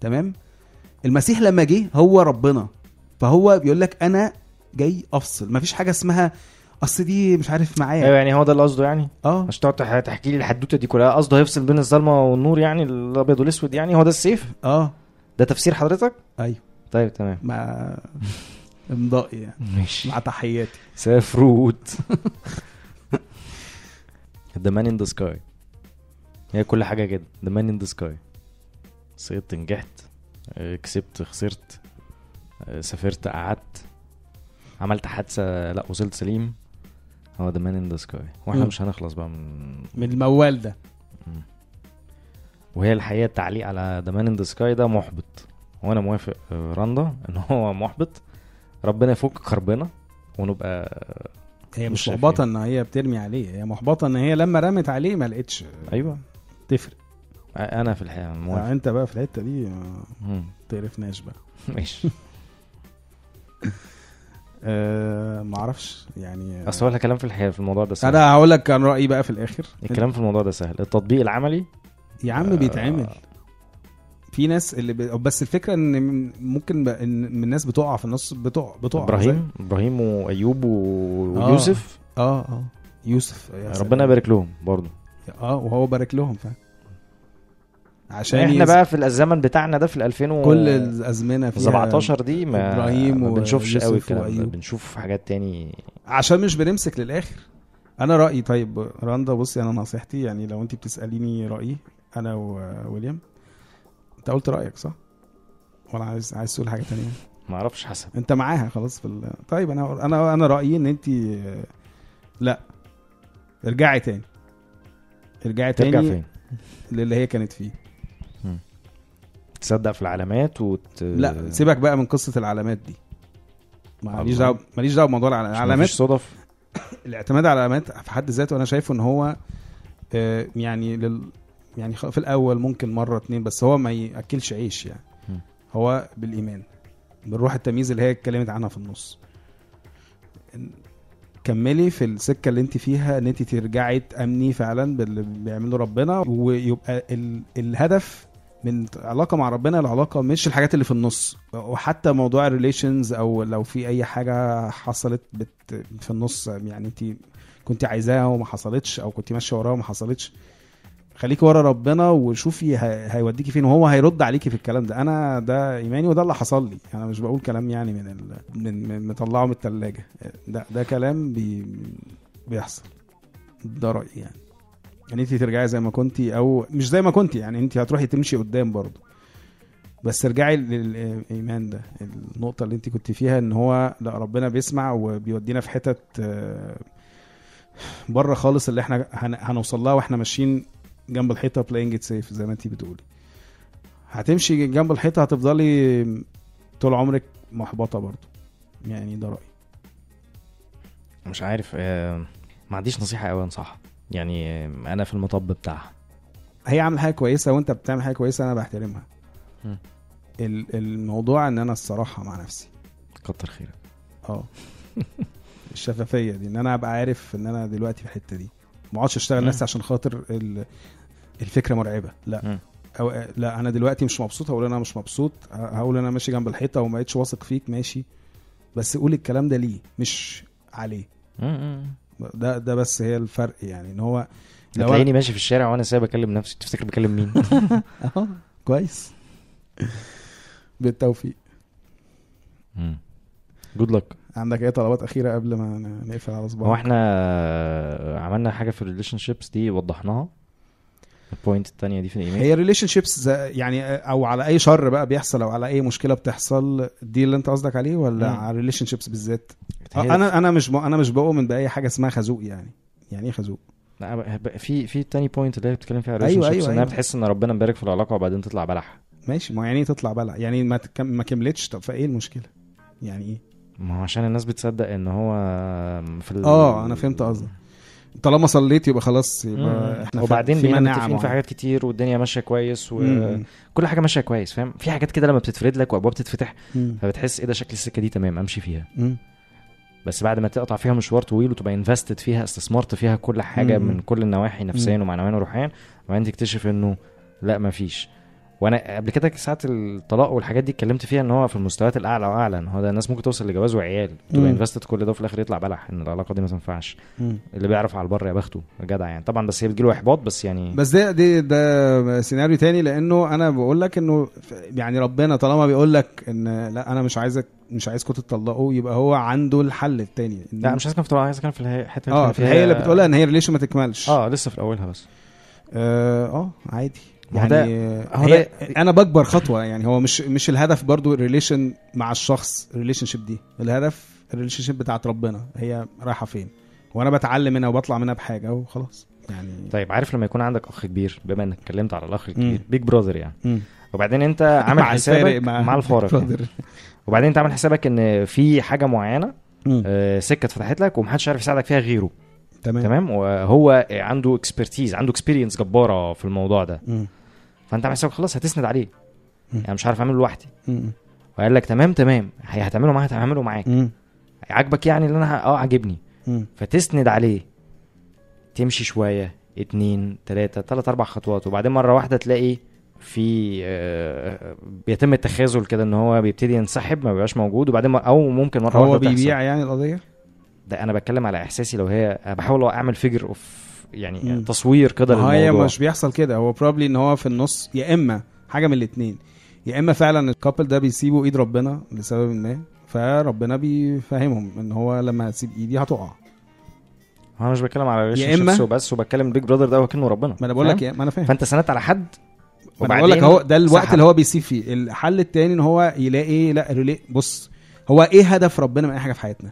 تمام؟ المسيح لما جه هو ربنا. فهو بيقول لك أنا جاي أفصل. مفيش حاجة اسمها اصل دي مش عارف أيوه معايا يعني هو ده اللي قصده يعني؟ آه. عشان تقعد تح- تحكي لي الحدوتة دي كلها. قصده هيفصل بين الظلمة والنور يعني الأبيض والأسود يعني هو ده السيف؟ آه. ده تفسير حضرتك؟ أيوه. طيب تمام. مع إمضائي يعني. ماشي. مع تحياتي. سافرت the man in the sky هي كل حاجة كده. the man in the sky سقطت نجحت. آه، كسبت خسرت. آه، سافرت قعدت. عملت حادثة لا وصلت سليم. هو the man in the sky وإحنا مم. مش هنخلص بقى من من الموال ده. وهي الحقيقة التعليق على the man in the sky ده محبط. وأنا موافق آه، رندا إن هو محبط. ربنا يفك كربنا ونبقى هي مش محبطة إن هي بترمي عليه. هي محبطة إن هي لما رمت عليه ما لقتش. أيوه. تفرق. أنا في الحقيقة موافق. أنت بقى في الحتة دي ما مم. تقرفناش بقى. ماشي. أه ما أعرفش يعني أصل هو الكلام في الحقيقة في الموضوع ده سهل. أنا هقول لك كان رأيي بقى في الآخر. الكلام في الموضوع ده سهل. التطبيق العملي؟ يا عم بيتعمل. في ناس اللي ب... بس الفكرة إن ممكن ب... إن من الناس بتقع في النص بتقع بتقع إبراهيم إبراهيم وأيوب آه. ويوسف؟ آه آه. يوسف يا سلام. ربنا يبارك لهم برضه. آه وهو بارك لهم فعلا. عشان إحنا يز- بقى في الزمن بتاعنا ده في ال 2000 و كل الأزمنة فيها 17 دي ما إبراهيم ما بنشوفش قوي الكلام ده. بنشوف حاجات تاني. عشان مش بنمسك للآخر. أنا رأيي طيب رندا بصي أنا نصيحتي يعني لو انت بتسأليني رأيي أنا وويليام أنت قلت رأيك صح؟ ولا عايز عايز تقول حاجة تانية؟ ما أعرفش حسب أنت معاها خلاص في ال... طيب أنا أنا أنا رأيي إن انت لا. ارجعي تاني. ارجعي تاني ترجع فين؟ للي هي كانت فيه. تصدق في العلامات وت... لا سيبك بقى من قصة العلامات دي. ماليش. دعوه ماليش دعوة بموضوع العلامات. صدف. الاعتماد على العلامات في حد ذاته أنا شايفه إن هو آه، يعني لل يعني في الأول ممكن مرة اتنين بس هو ما يأكلش عيش يعني. هو بالإيمان بالروح التمييز اللي هي اتكلمت عنها في النص. كملي في السكة اللي أنت فيها إن أنت ترجعي تأمني فعلا باللي بيعمله ربنا ويبقى ال... الهدف من علاقة مع ربنا العلاقه مش الحاجات اللي في النص. وحتى موضوع الريليشنز أو لو في أي حاجة حصلت بت في النص يعني انت كنت عايزاها وما حصلتش أو كنت ماشية وراها وما حصلتش. خليكي ورا ربنا وشوفي هي- هيوديكي فين وهو هيرد عليكي في الكلام ده. أنا ده إيماني وده اللي حصل لي. أنا مش بقول كلام يعني من ال... من- مطلعه من الثلاجه ده ده كلام بي... بيحصل. ده رأيي يعني. يعني انت ترجعي زي ما كنتي أو مش زي ما كنتي يعني انت هتروحي تمشي قدام برضه. بس ارجعي للإيمان ده. النقطة اللي انت كنت فيها ان هو لا ربنا بيسمع وبيودينا في حتت آه، بره خالص اللي إحنا هن- هنوصل لها وإحنا ماشيين جنب الحيطة بلاينج سيف زي ما انت بتقولي. هتمشي جنب الحيطة هتفضلي طول عمرك محبطة برضه. يعني ده رأيي. مش عارف آه، ما عنديش نصيحة قوي انصحها يعني أنا في المطب بتاعها. هي عامل حاجة كويسة وانت بتعمل حاجة كويسة أنا بحترمها. الموضوع ان أنا الصراحة مع نفسي. كتر خيرك. آه. الشفافية دي ان أنا ابقى عارف ان أنا دلوقتي في الحتة دي. ما اقعدش اشتغل. نفسي عشان خاطر ال- الفكرة مرعبة. لا. أو لا أنا دلوقتي مش مبسوط هقول أنا مش مبسوط. هقول أنا ماشي جنب الحيطة وما بقتش واثق فيك ماشي. بس قول الكلام ده ليه مش عليه. ده ده بس هي الفرق يعني إن هو لو هتلاقيني ماشي في الشارع وأنا سايب أكلم نفسي. تفتكر بكلم مين؟ آه كويس. بالتوفيق. good luck عندك أي طلبات أخيرة قبل ما نقفل على صباعك؟ هو إحنا عملنا حاجة في ال relationships دي وضحناها. ال point التانية دي في الإيميل. هي relationships يعني أو على أي شر بقى بيحصل أو على أي مشكلة بتحصل دي اللي أنت قصدك عليه ولا مم. على ال relationships بالذات أنا أنا مش أنا مش بؤمن بأي حاجة اسمها خازوق يعني. يعني إيه خازوق لا، في في تاني point اللي هي بتتكلم فيها أيوة، ال relationships أيوة، إنها أيوة. بتحس إن ربنا مبارك في العلاقة وبعدين تطلع بلح. ماشي ما يعني إيه تطلع بلح يعني ما تكم ما كملتش؟ طب فإيه المشكلة؟ يعني إيه؟ ما هو عشان الناس بتصدق إن هو في ال... آه أنا فهمت قصدك. طالما صليت يبقى خلاص يبقى. إحنا وبعدين في بقينا متفقين في. حاجات كتير والدنيا ماشية كويس. وكل حاجة ماشية كويس فاهم في حاجات كده لما بتتفرد لك وأبواب تتفتح. فبتحس إيه ده شكل السكة دي تمام أمشي فيها مم. بس بعد ما تقطع فيها مشوار طويل وتبقى invested فيها استثمرت فيها كل حاجة مم. من كل النواحي نفسيا. ومعنويا وروحيا وبعدين تكتشف إنه لا مفيش وأنا قبل كده ساعة الطلاق والحاجات دي اتكلمت فيها إن هو في المستويات الأعلى وأعلى إن هو ده الناس ممكن توصل لجواز وعيال. تبقى. invested كل ده وفي الآخر يطلع بلح إن العلاقة دي ما تنفعش. اللي بيعرف على البر يا بخته جدع يعني. طبعا بس هي بتجيله إحباط بس يعني بس ده دي ده سيناريو تاني لأنه أنا بقول لك إنه يعني ربنا طالما بيقول لك إن لأ أنا مش عايزك مش عايزكم تتطلقوا يبقى هو عنده الحل التاني. لأ مش عايز كان في عايز كان في الحته آه في الحقيقة اللي بتقولها إن هي relation ما تكملش. آه لسه في اولها بس آه آه، عادي. يعني هو أنا بكبر خطوة يعني هو مش مش الهدف برضو ال relation مع الشخص ال relationship دي الهدف ال relationship بتاعت ربنا هي رايحة فين وأنا بتعلم منها وبطلع منها بحاجة وخلاص يعني طيب عارف لما يكون عندك أخ كبير بما إنك اتكلمت على الأخ الكبير. big brother يعني مم. وبعدين أنت عامل مع حسابك مع, الفارق يعني. وبعدين أنت عامل حسابك إن في حاجة معينة. آه، سكة اتفتحت لك ومحدش عارف يساعدك فيها غيره تمام تمام وهو عنده expertise عنده experience جبارة في الموضوع ده مم. فأنت عامل حسابك خلاص هتسند عليه مم. يعني مش عارف أعمله لوحدي. وقال لك تمام تمام هي هتعمله معاك هتعمله معاك. عاجبك يعني اللي أنا آه عاجبني. فتسند عليه تمشي شوية اتنين تلاتة تلات أربع خطوات وبعدين مرة واحدة تلاقي في آه، بيتم التخاذل كده إن هو بيبتدي ينسحب ما بيبقاش موجود وبعدين أو ممكن مرة هو واحدة تحصل. بيبيع يعني القضية ده أنا بتكلم على إحساسي لو هي بحاول أعمل figure of يعني مم. تصوير كده ما هي للموضوع. مش بيحصل كده. هو probably إن هو في النص يا إما حاجة من الاثنين يا إما فعلا ال couple ده بيسيبوا إيد ربنا لسبب ما فربنا بيفهمهم إن هو لما هتسيب إيدي هتقع. أنا مش بتكلم على يا relationships وبس وبتكلم big brother ده هو كأنه ربنا. ما أنا بقول لك؟ يا- ما أنا فاهم. فأنت سندت على حد ما أنا بقول لك وبعدين هو ده الوقت سحب. اللي هو بيسيب فيه. الحل التاني إن هو يلاقي لأ بص هو إيه هدف ربنا من أي حاجة في حياتنا؟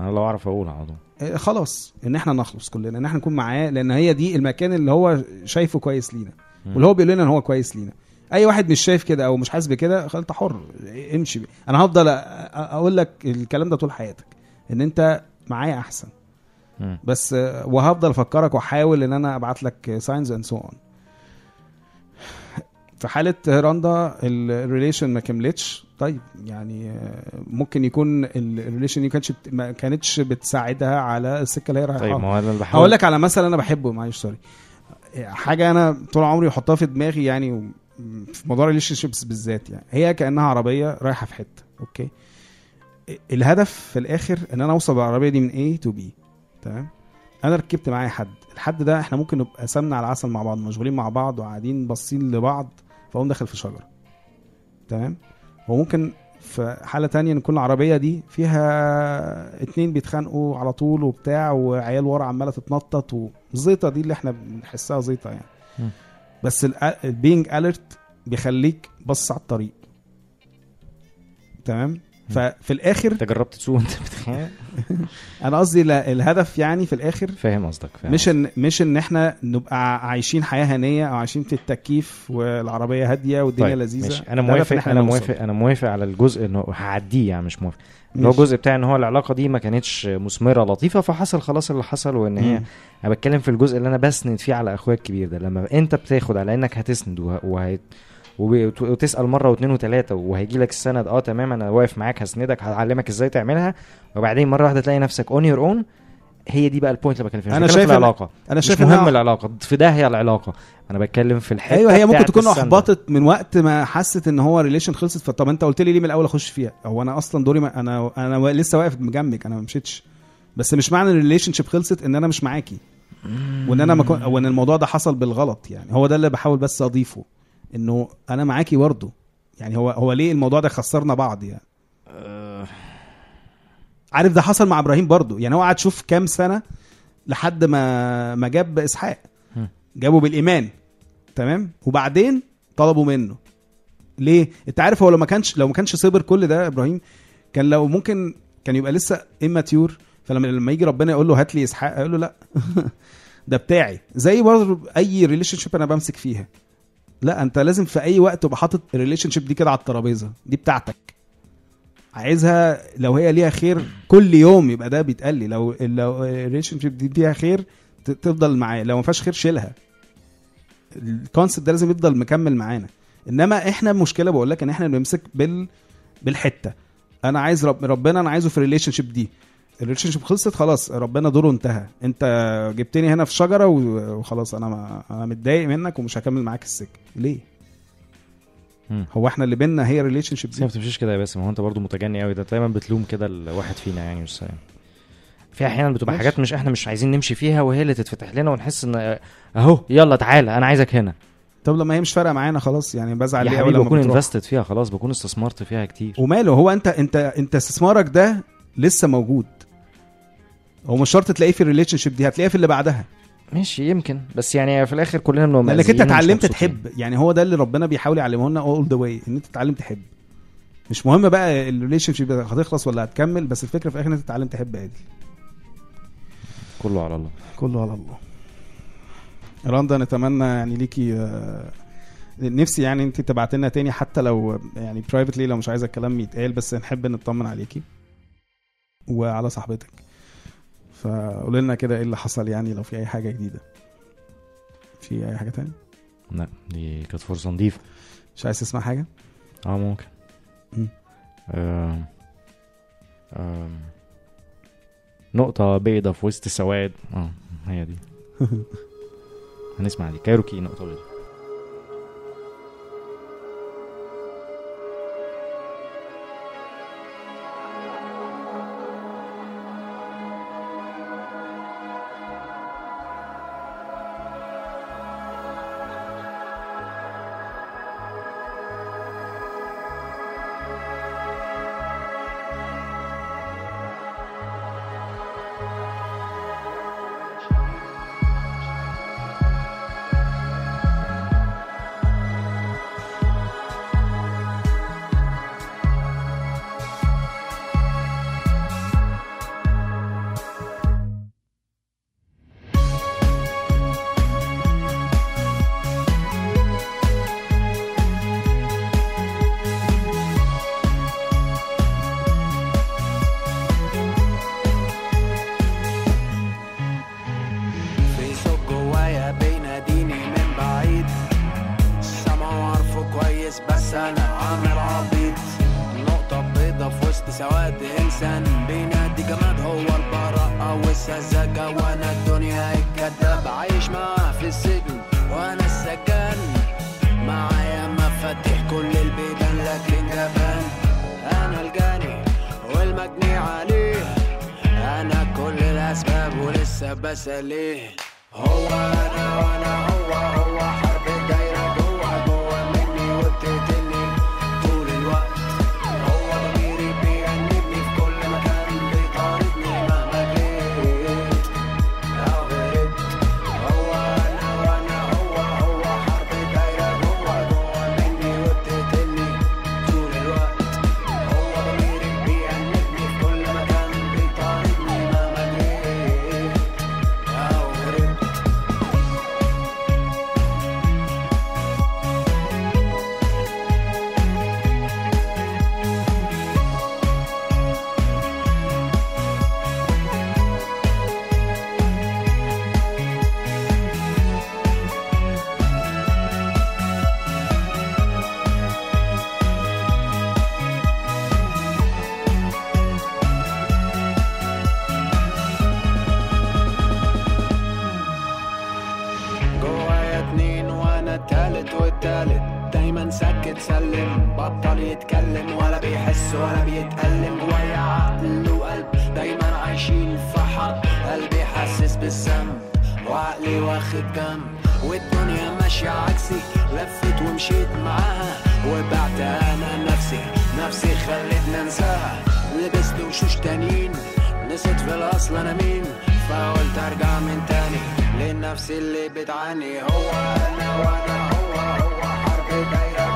أنا لو أعرف أقول على طول. إيه خلاص إن إحنا نخلص كلنا إن إحنا نكون معاه لأن هي دي المكان اللي هو شايفه كويس لينا. واللي هو بيقول لنا إن هو كويس لينا أي واحد مش شايف كده أو مش حاسس بكده خلاص انت حر امشي. أنا هفضل أقول لك الكلام ده طول حياتك إن أنت معايا أحسن. بس آه، وهفضل أفكرك وأحاول إن أنا أبعت لك signs and so on في حالة رندا ال relation ما كملتش. طيب يعني ممكن يكون ال relation دي كانتش ما كانتش بتساعدها على السكة اللي هي رايحة. طيب ما هو أنا بحاول. هقول لك على مثل أنا بحبه معلش sorry حاجة أنا طول عمري احطها في دماغي يعني في موضوع ال relationships بالذات يعني. هي كأنها عربية رايحة في حتة okay؟ الهدف في الآخر إن أنا أوصل بالعربية دي من A to B تمام؟ أنا ركبت معايا حد. الحد ده إحنا ممكن نبقى سمنة على عسل مع بعض مشغولين مع بعض وقاعدين باصين لبعض. فاقوم داخل في شجرة. تمام؟ وممكن في حالة تانية نكون العربية دي فيها اتنين بيتخانقوا على طول وبتاع وعيال ورا عمالة تتنطط وزيطة دي اللي إحنا بنحسها زيطة يعني. مم. بس البينج اليرت بيخليك بص على الطريق. تمام؟ ففي الآخر انت جربت تسوق وانت أنا قصدي الهدف يعني في الآخر فاهم قصدك فاهم مش ان مش إن إحنا نبقى عايشين حياة هنية أو عايشين في التكييف والعربية هادية والدنيا طيب، لذيذة ماشي. أنا موافق أنا. موافق أنا موافق على الجزء إنه هعديه يعني مش موافق اللي هو. الجزء بتاع إن هو العلاقة دي ما كانتش مثمرة لطيفة فحصل خلاص اللي حصل وإن هي. أنا بتكلم في الجزء اللي أنا بسند فيه على أخويا الكبير ده لما أنت بتاخد على إنك هتسند وه... وهي... وتسأل مرة واثنين وثلاثه وهيجي لك السند آه تمام أنا واقف معاك هسندك هعلمك إزاي تعملها. وبعدين مرة واحدة تلاقي نفسك on your own هي دي بقى ال point اللي بتكلم فيها مش أنا بتكلم شايف العلاقة. أنا مش شايف مهم إنها- العلاقة. في ده هي العلاقة. أنا بتكلم في الحتة أيوه هي ممكن تكون. أحبطت من وقت ما حست إن هو relation خلصت فطب أنت قلت لي ليه من الأول أخش فيها؟ هو أنا أصلا دوري ما أنا أنا لسه واقف جنبك أنا ما مشيتش. بس مش معنى ال relationship خلصت إن أنا مش معاكي. وإن أنا ما كن... وإن الموضوع ده حصل بالغلط يعني. هو ده اللي بحاول بس أضيفه. انه أنا معاكي برضه. يعني هو هو ليه الموضوع ده خسرنا بعض يعني؟ عارف ده حصل مع إبراهيم برضه. يعني هو قعد شوف كام سنة لحد ما ما جاب إسحاق. جابه بالإيمان. تمام؟ وبعدين طلبوا منه. ليه؟ أنت عارف هو لو ما كانش لو ما كانش صبر كل ده إبراهيم كان لو ممكن كان يبقى لسه amateur فلما لما يجي ربنا يقول له هات لي إسحاق يقول له لا. ده بتاعي. زي برضه أي relationship أنا بمسك فيها. لا انت لازم في اي وقت تبقى حاطط ال relationship دي كده على الترابيزة دي بتاعتك. عايزها لو هي ليها خير كل يوم يبقى ده بيتقال لي. لو لو ال relationship دي فيها خير تفضل معايا. لو ما فيهاش خير شيلها. ال concept ده لازم يفضل مكمل معانا. انما إحنا مشكلة بقول لك إن إحنا بنمسك بال بالحتة. أنا عايز رب ربنا أنا عايزه في ال relationship دي. ال relationship خلصت خلاص ربنا دوره انتهى. انت جبتني هنا في شجرة وخلاص أنا ما أنا متضايق منك ومش هكمل معاك السكه ليه؟ مم. هو إحنا اللي بينا هي relationship ما بتمشيش كده يا باسم. هو أنت برضو متجني قوي ده دايما بتلوم كده الواحد فينا يعني مش في أحيانا بتبقى ماشي. حاجات مش إحنا مش عايزين نمشي فيها وهي اللي تتفتح لنا ونحس إن أهو يلا تعالى أنا عايزك هنا. طب لما هي مش فارقة معانا خلاص يعني بزعل يا حبيبي بكون؟ invested فيها خلاص بكون استثمرت فيها كتير. وماله هو انت انت أنت استثمارك ده لسه موجود. هو مش شرط تلاقيه في ال relationship دي هتلاقيه في اللي بعدها. ماشي يمكن. بس يعني في الآخر كلنا بنبقى لأنك أنت اتعلمت. تحب. يعني هو ده اللي ربنا بيحاول يعلمه لنا all the way إن أنت تتعلم تحب. مش مهم بقى ال relationship هتخلص ولا هتكمل بس الفكرة في الآخر إن أنت تتعلم تحب عادي. كله على الله. كله على الله. رندا نتمنى يعني ليكي آه، نفسي يعني أنت تبعت لنا تاني حتى لو يعني privately لو مش عايزة الكلام يتقال بس نحب نطمن عليكي. وعلى صاحبتك. فقول لنا كده إيه اللي حصل يعني لو في أي حاجة جديدة؟ في أي حاجة تانية لا دي كانت فرصة نظيفة. مش عايز تسمع حاجة؟ آه ممكن. مم. آم. آم. نقطة بيضة في وسط سواد. آه هي دي. هنسمع دي. كايروكي نقطة بيضة. الاسباب ولسه بساليه هو أنا وأنا هو هو حرب دايرة جوه. بطل يتكلم ولا بيحس ولا بيتألم. جوايا عقل وقلب دايما عايشين في حرب قلبي حاسس بالذنب وعقلي واخد جنب والدنيا ماشية عكسي لفت ومشيت معاها. وبعت أنا نفسي نفسي خلتني أنساها. لبست وشوش تانيين نسيت في الأصل أنا مين. فقلت أرجع من تاني لنفسي اللي بتعاني. هو أنا وأنا هو هو حرب دايرة.